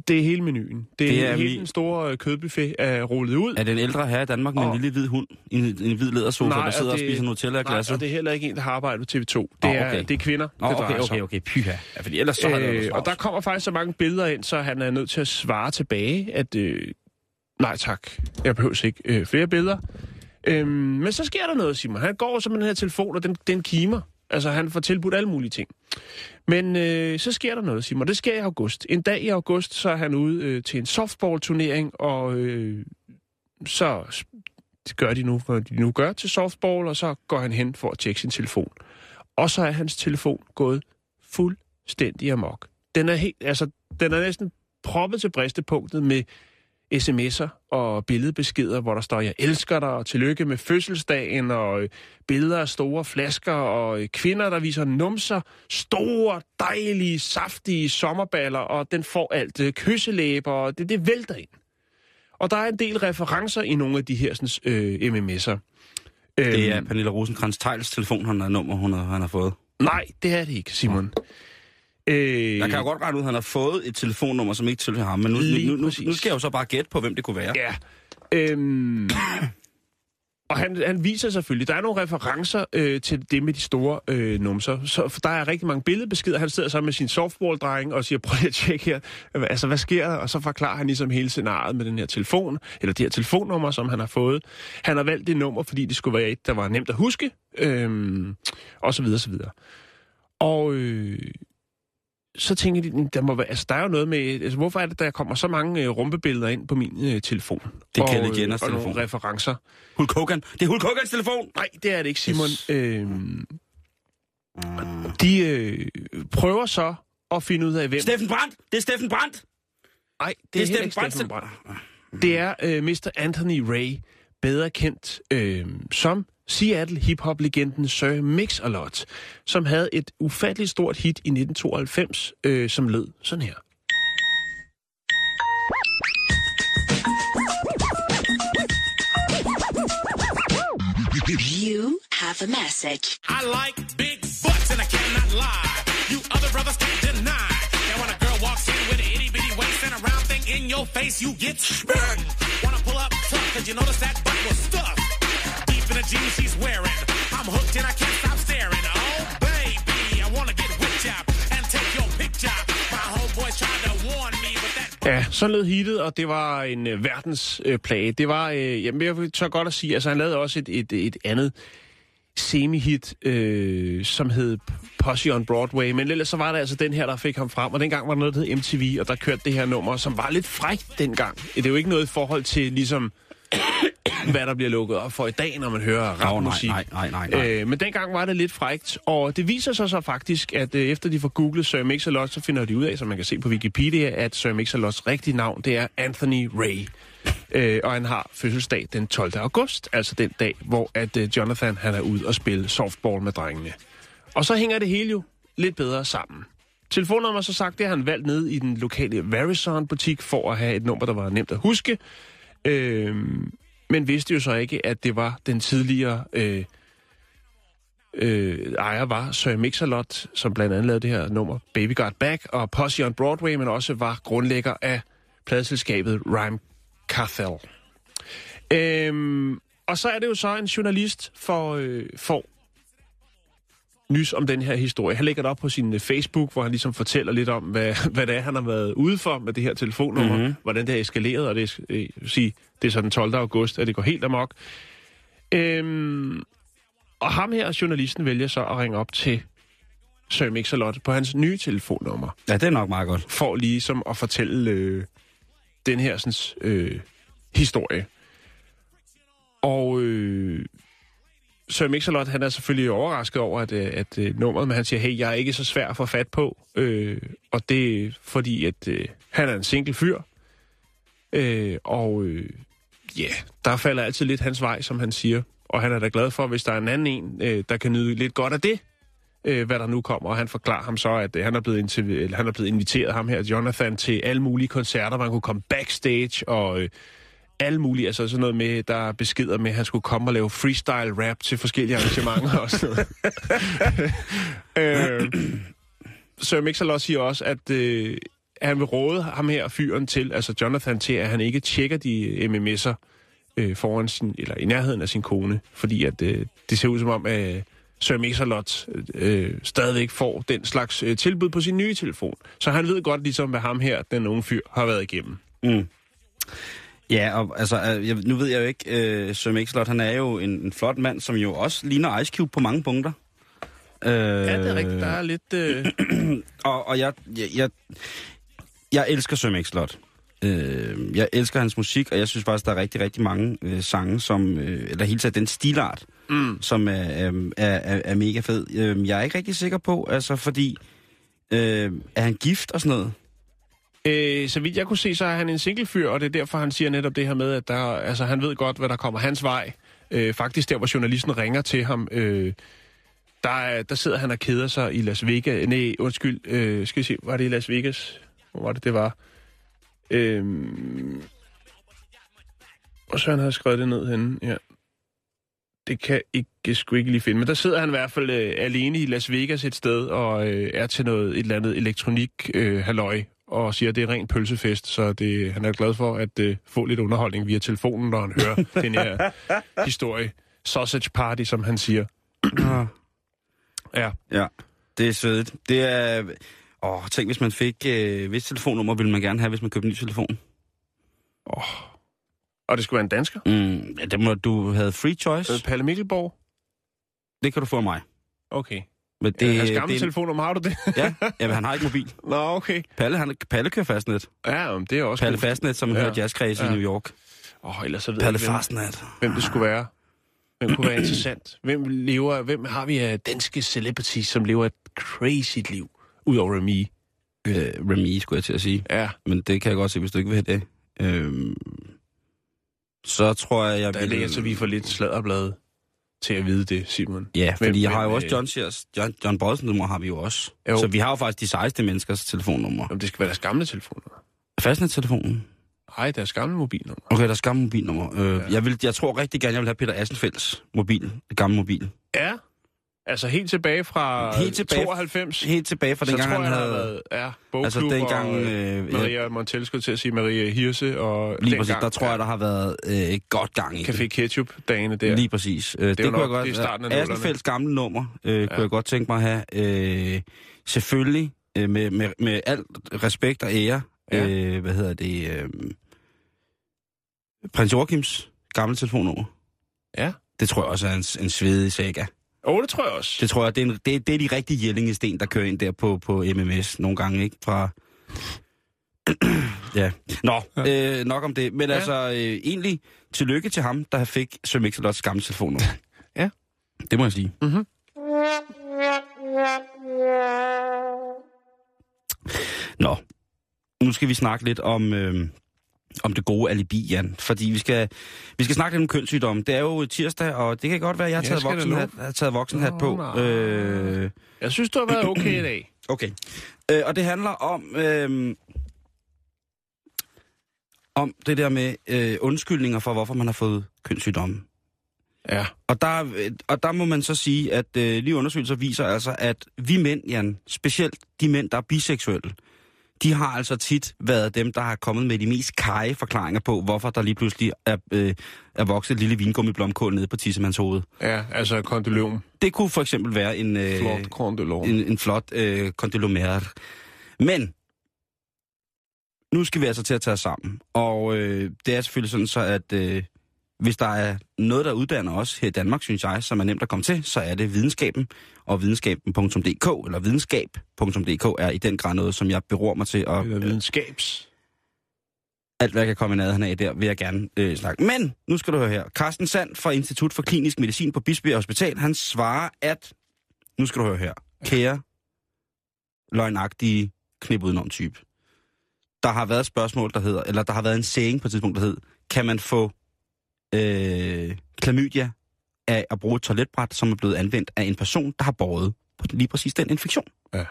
det er hele menuen. Det, Det er, er hele vi- den store øh, kødbuffet er rullet ud. Er det en ældre herre i Danmark med Og- en lille hvid hund i en, en hvid lædersofa, Nej, der og sidder og, det- spiser Nutella af Nej, glasset? og det er heller ikke en, der har arbejdet på TV2. Det, er, okay. det er kvinder, Nå, det okay, okay, okay. Pyha. Ja, fordi ellers så det Øh, været og der kommer faktisk så mange billeder ind, så han er nødt til at svare tilbage, at øh, nej tak, jeg behøver ikke øh, flere billeder. Øhm, men så sker der noget, Simon. Han går så med den her telefon, og den, den kimer. Altså, han får tilbudt alle mulige ting. Men øh, så sker der noget, Simon. Det sker i august. En dag i august, så er han ude øh, til en softball-turnering, og øh, så det gør de nu, hvad de nu gør til softball, og så går han hen for at tjekke sin telefon. Og så er hans telefon gået fuldstændig amok. Den er, helt, altså, den er næsten proppet til bristepunktet med sms'er og billedbeskeder, hvor der står, jeg elsker dig, og tillykke med fødselsdagen, og øh, billeder af store flasker, og øh, kvinder, der viser numser, store, dejlige, saftige sommerballer, og den får alt øh, kysselæber, og det, det vælter ind. Og der er en del referencer i nogle af de her sådan, øh, MMS'er. Det er Øhm, Pernille rosenkrantz teils telefon, han har, nummer, hun har, han har fået. Nej, det er det ikke, Simon. Øh, Jeg kan jo godt regne ud, at han har fået et telefonnummer, som ikke tilhører ham. Men nu, nu, nu, nu skal jeg jo så bare gætte på, hvem det kunne være. Ja. Øhm, og han, han viser selvfølgelig, der er nogle referencer øh, til det med de store øh, numser. Så, for der er rigtig mange billedbeskeder. Han sidder sammen med sin softballdreng og siger, prøv lige at tjekke her. Altså, hvad sker der? Og så forklarer han ligesom hele scenariet med den her telefon, eller det her telefonnummer, som han har fået. Han har valgt det nummer, fordi det skulle være et, der var nemt at huske, øhm, og så videre, så videre. Og øh, så tænker de, der, må være, altså, der er jo noget med, altså, hvorfor er det, der kommer så mange øh, rumpebilleder ind på min øh, telefon? Det og, Kylie øh, Jenners og nogle telefon. referencer. Hulk Hogan. Det er Hulk Hogans telefon! Nej, det er det ikke, Simon. Yes. Øhm, de øh, prøver så at finde ud af, hvem... Steffen Brandt! Det er Steffen Brandt! Nej, det, det er er Steffen ikke Brandt. Steffen Brandt. Det er øh, Mr. Anthony Ray, bedre kendt øh, som Seattle hip-hop-legenden Sir Mix-a-Lot, som havde et ufatteligt stort hit i 1992, øh, som lød sådan her. You have a message. I like big butts and I cannot lie. You other brothers can't deny. And when a girl walks in with an itty bitty waist and a round thing in your face, you get spun. Wanna pull up tough, cause you notice that butt was stuffed. Deep in the jeans she's wearing. I'm hooked and I can't stop staring. Oh, baby, I wanna get whipped up and take your picture. My homeboys tried to warn me, but that Ja, så lød hittet, og det var en øh, verdensplage. øh. Det var, øh, jamen jeg tør godt at sige, altså han lavede også et, et, et andet semi-hit, øh, som hed Posse on Broadway, men ellers så var det altså den her, der fik ham frem, og dengang var der noget, der hed MTV, og der kørte det her nummer, som var lidt frækt dengang. Det er jo ikke noget i forhold til ligesom, hvad der bliver lukket op for i dag, når man hører rapmusik. nej, nej, nej, nej. Øh, men dengang var det lidt frækt, og det viser sig så faktisk, at øh, efter de får googlet Sir Mix-a-Lot, så finder de ud af, som man kan se på Wikipedia, at Sir Mix-a-Lots rigtige navn, det er Anthony Ray. Øh, og han har fødselsdag den 12. august, altså den dag, hvor at øh, Jonathan han er ude og spille softball med drengene. Og så hænger det hele jo lidt bedre sammen. Telefonnummer, så sagt, det har han valgt ned i den lokale Verizon-butik for at have et nummer, der var nemt at huske. Øh, men vidste jo så ikke, at det var den tidligere øh, øh, ejer var Sir Mix-a-Lot, som blandt andet lavede det her nummer Baby Got Back og Posse on Broadway, men også var grundlægger af pladeselskabet Rhyme Carthel. Øhm, og så er det jo så en journalist for, øh, for nys om den her historie. Han lægger det op på sin øh, Facebook, hvor han ligesom fortæller lidt om, hvad, hvad det er, han har været ude for med det her telefonnummer, mm-hmm. hvordan det er eskaleret, og det øh, sige, det er så den 12. august, at det går helt amok. Øhm, og ham her, journalisten, vælger så at ringe op til Sir Mix-a-Lot på hans nye telefonnummer, Ja, det er nok meget godt. for ligesom at fortælle øh, den her sådan, øh, historie. Og øh, Sir Mix-a-Lot, han er selvfølgelig overrasket over, at, øh, at, at nummeret, men han siger, hey, jeg er ikke så svær at få fat på, øh, og det er fordi, at øh, han er en single fyr, øh, og øh, ja, yeah, der falder altid lidt hans vej, som han siger, og han er da glad for, hvis der er en anden en, øh, der kan nyde lidt godt af det, øh, hvad der nu kommer, og han forklarer ham så, at øh, han, er blevet interv- eller, han er blevet inviteret, ham her, Jonathan, til alle mulige koncerter, hvor han kunne komme backstage, og øh, alle mulige, altså sådan noget med, der er beskeder med, at han skulle komme og lave freestyle rap til forskellige arrangementer og sådan noget. øh, Sir Mix-a-Lot siger også, at øh, han vil råde ham her fyren til, altså Jonathan, til at han ikke tjekker de MMS'er øh, foran sin, eller i nærheden af sin kone, fordi at øh, det ser ud som om, at øh, Sir Mix-a-Lot øh, stadigvæk får den slags øh, tilbud på sin nye telefon. Så han ved godt ligesom, hvad ham her, den unge fyr, har været igennem. Mm. Ja, og altså, øh, jeg, nu ved jeg jo ikke, øh, Sir Mix-a-Lot, han er jo en, en flot mand, som jo også ligner Ice Cube på mange punkter. Øh, Ja, det er rigtigt. Der er lidt... Øh... Og, og jeg, jeg, jeg, jeg elsker Sir Mix-a-Lot. Øh, jeg elsker hans musik, og jeg synes faktisk, der er rigtig, rigtig mange øh, sange, som, øh, eller helt taget den stilart, mm. som er, er, er, er mega fed. Øh, jeg er ikke rigtig sikker på, altså fordi, øh, er han gift og sådan noget? Øh, så vidt jeg kunne se, så er han en single fyr, og det er derfor, han siger netop det her med, at der, altså, han ved godt, hvad der kommer hans vej. Øh, faktisk der, hvor journalisten ringer til ham, øh, der, der sidder han og keder sig i Las Vegas. Nej, undskyld, øh, skal vi se, var det i Las Vegas? Hvor var det, det var? Øh, og så han havde skrevet det ned henne, ja. Det kan ikke sgu ikke lige finde. Men der sidder han i hvert fald øh, alene i Las Vegas et sted, og øh, er til noget et eller andet elektronik øh, halløj, og siger, at det er ren pølsefest, så det, han er glad for at øh, få lidt underholdning via telefonen, når han hører den her historie. Sausage party, som han siger. Ja. Ja, det er svedigt. Det er... Åh, tænk, hvis man fik... Øh, hvis telefonnummer ville man gerne have, hvis man købte en ny telefon. Og det skulle være en dansker. Mm, ja, det må du have free choice. Øh, Palle Mikkelborg. Det kan du få af mig. Okay. Men Det, det, Hans gamle det, telefonnummer, har du det? Ja, ja, men han har ikke mobil. Nå, okay. Palle, han, Palle kører fastnet. Ja, men det er også Palle. Fastnet, som Ja. ja. hører jazzkreds ja. Ja. i New York. Åh, oh, ellers så ved Palle jeg Fastnet. hvem det skulle være. Hvem kunne være interessant? Hvem lever, hvem har vi af danske celebrities, som lever et crazy liv? Udover Remy. Øh, Remy, skulle jeg til at sige. Ja, Men det kan jeg godt se, hvis du ikke vil have det. Øhm, så tror jeg, jeg der vil... læser vi for lidt sladderblad til at vide det, Simon. Ja, fordi Hvem- jeg har jo hvem, også øh, John Sears, John, John Bodsen nummer har vi jo også. Jo. Så vi har jo faktisk de sejeste menneskers telefonnummer. Om det skal være deres gamle telefoner. Fastnettelefonen. Nej, deres gamle mobilnummer. Okay, der er gamle mobilnummer. Øh, ja. jeg, vil, jeg tror rigtig gerne, jeg vil have Peter Assenfelds mobil. Gamle mobil. Ja, altså helt tilbage fra Helt tilbage- 92. Helt tilbage fra dengang, han jeg, havde... været, ja, bogklub Altså dengang... og øh, Øh, ja, Maria Montel skulle til at sige Maria Hirse, og lige præcis, dengang, der tror jeg, der har været øh, godt gang i det. Café Ketchup-dagene der. Lige præcis. Øh, det, jo kunne jeg nok- godt... det er starten af. Assenfelds gamle nummer øh, ja. kunne jeg godt tænke mig at have. Øh, selvfølgelig, øh, med, med, med al respekt og ære, Ja. ja. øh, hvad hedder det... Øh, Prins Joachims gamle telefonnummer. Ja. Det tror jeg også er en, en svedig saga. Åh, oh, det tror jeg også. Det tror jeg, det er, en, det, det er de rigtige jællingesten, der kører ind der på, på MMS nogle gange, ikke? Fra... ja. Nå, ja. Øh, nok om det. Men Ja. altså, øh, egentlig tillykke til ham, der fik Sir Mix-a-Lots gamle telefonnummer. Ja. Det må jeg sige. Mhm. Nå, nu skal vi snakke lidt om, øh, om det gode alibi, Jan. Fordi vi skal, vi skal snakke lidt om kønssygdomme. Det er jo tirsdag, og det kan godt være, at jeg har taget, skal det voksen nu? hat, har taget voksenhat på. Øh, Jeg synes, du har været okay i dag. Okay. Øh, og det handler om, øh, om det der med øh, undskyldninger for, hvorfor man har fået kønssygdomme. Ja. Og der, og der må man så sige, at øh, lige undersøgelser viser altså, at vi mænd, Jan, specielt de mænd, der er biseksuelle, de har altså tit været dem, der har kommet med de mest kage forklaringer på, hvorfor der lige pludselig er, øh, er vokset et lille vingummiblomkål nede på tissemands hoved. Ja, altså kondylom. Det kunne for eksempel være en... Øh, Flot kondylom. en, en flot øh, kondylomer. Men, nu skal vi altså til at tage os sammen. Og øh, det er selvfølgelig sådan så, at øh, hvis der er noget, der uddanner os her i Danmark, synes jeg, som er nemt at komme til, så er det videnskaben. Og videnskaben.dk, eller videnskab.dk, er i den grad noget, som jeg beror mig til. Og Eller videnskabs. alt, hvad jeg kan komme i nærheden af der, vil jeg gerne øh, snakke. Men, nu skal du høre her. Carsten Sand fra Institut for Klinisk Medicin på Bispebjerg Hospital, han svarer, at... Nu skal du høre her. Kære, løgnagtige, knip udenom type. Der har været et spørgsmål, der hedder, eller der har været en saying på et tidspunkt, der hedder, kan man få øh, klamydia af at bruge et toiletbræt, som er blevet anvendt af en person, der har båret på lige præcis den infektion? Ja.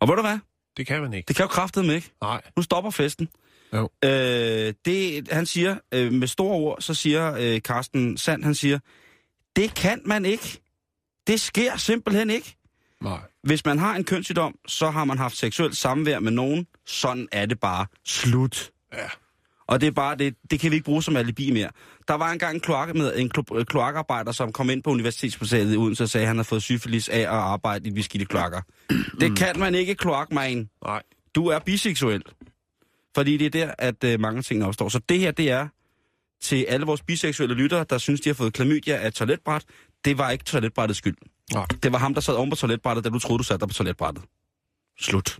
Og ved du hvad? Det kan man ikke. Det kan jo kraftedeme ikke. Nej. Nu stopper festen. Jo. Øh, det, han siger, øh, med store ord, så siger øh, Carsten Sand, han siger, det kan man ikke. Det sker simpelthen ikke. Nej. Hvis man har en kønssygdom, så har man haft seksuelt samvær med nogen. Sådan er det bare. Slut. Ja. Og det er bare, det, det kan vi ikke bruge som alibi mere. Der var engang en, kloak med, en klo- kloakarbejder, som kom ind på Universitetshospitalet i Odense og sagde, at han havde fået syfilis af at arbejde i de skidte kloakker. det kan man ikke, kloakmagen. Nej. Du er biseksuel. Fordi det er der, at øh, mange ting opstår. Så det her, det er til alle vores biseksuelle lyttere, der synes, de har fået klamydia af et toiletbræt. Det var ikke toiletbrættets skyld. Nej. Det var ham, der sad oven på toiletbrættet, da du troede, du satte dig på toiletbrættet. Slut.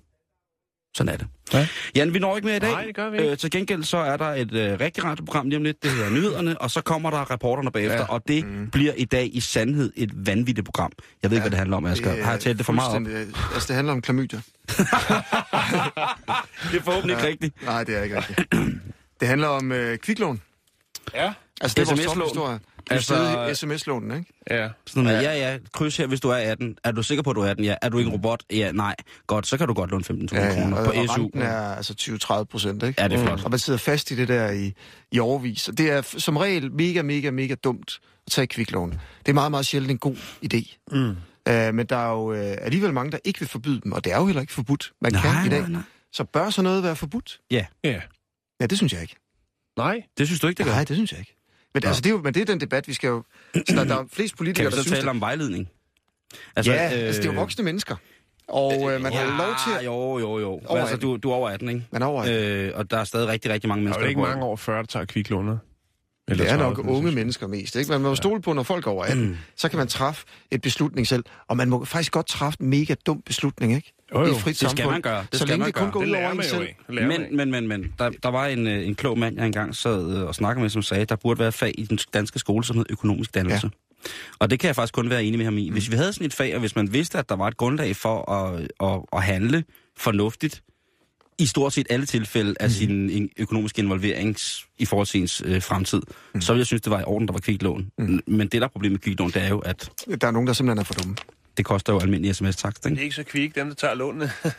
Sådan er det. Ja. Jan, vi når ikke mere i dag. Nej, det gør vi ikke. Øh, til gengæld så er der et øh, rigtig radioprogram lige om lidt. Det hedder Nyhederne, og så kommer der reporterne bagefter. Ja. Ja. Og det mm. bliver i dag i sandhed et vanvittigt program. Jeg ved ikke, hvad det handler om, Asger. Har jeg talt det for meget op? fuldstændig- Altså, det handler om klamydia. Det er forhåbentlig ikke rigtigt. Nej, det er ikke rigtigt. Det handler om øh, kviklån. Ja. Altså, det er vores tophistorie. Altså- sms-lånen, ikke? Ja. Sådan noget, ja. ja, ja, kryds her, hvis du er 18. Er du sikker på, at du er 18? Ja. Er du ikke en robot? Ja, nej. Godt, så kan du godt låne 15.000 Ja, ja. kroner Og, på og SU. renten er altså 20-30 procent, ikke? Ja, det er flot. Og man sidder fast i det der i, i overvis. Og det er som regel mega, mega, mega dumt at tage kviklån. Det er meget, meget sjældent en god idé. Mm. Uh, men der er jo uh, alligevel mange, der ikke vil forbyde dem, og det er jo heller ikke forbudt. Man Nej, kan i dag. nej, nej. Så bør så noget være forbudt? Ja. Ja, det synes jeg ikke. Nej. Det synes du ikke, det gør? Nej, det synes jeg ikke. Men, altså, det er jo, men det er den debat, vi skal jo... Så der, der er flest Kan politikere, vi der så synes, tale det, om vejledning? Altså, ja, øh, altså det er jo voksne mennesker. Og øh, man har jo lov til at... Jo, jo, jo. Over altså, 18. du, du er over 18, ikke? Man er over 18. Øh, og der er ikke rigtig, rigtig mange Der er mennesker, jo ikke der mange over 40, der tager kviklånet. Eller det er 30, nok unge mennesker mest. Ikke? Man må jo stole på, når folk er over 18, så kan man træffe et beslutning selv. Og man må faktisk godt træffe en mega dum beslutning, ikke? Jo, jo. I et frit Det skal man gøre. Det så skal længe man det kun gøre. går Det ud over en selv. Men, men, men, men, der, der var en, øh, en klog mand, jeg engang sad øh, og snakkede med, som sagde, at der burde være et fag i den danske skole, som hed økonomisk dannelse. Ja. Og det kan jeg faktisk kun være enig med ham i. Hvis vi havde sådan et fag, og hvis man vidste, at der var et grundlag for at, at, at handle fornuftigt, i stort set alle tilfælde af sin en- økonomiske involvering i forhold til ens øh, fremtid, mm. så ville jeg synes, det var i orden, der var kviklån. Mm. Men det, der er problemet med kviklån, det er jo, at Der er nogen, der simpelthen er for dumme. Det koster jo almindelig sms-takst, Det ikke? er ikke så kvik, dem der tager lånene.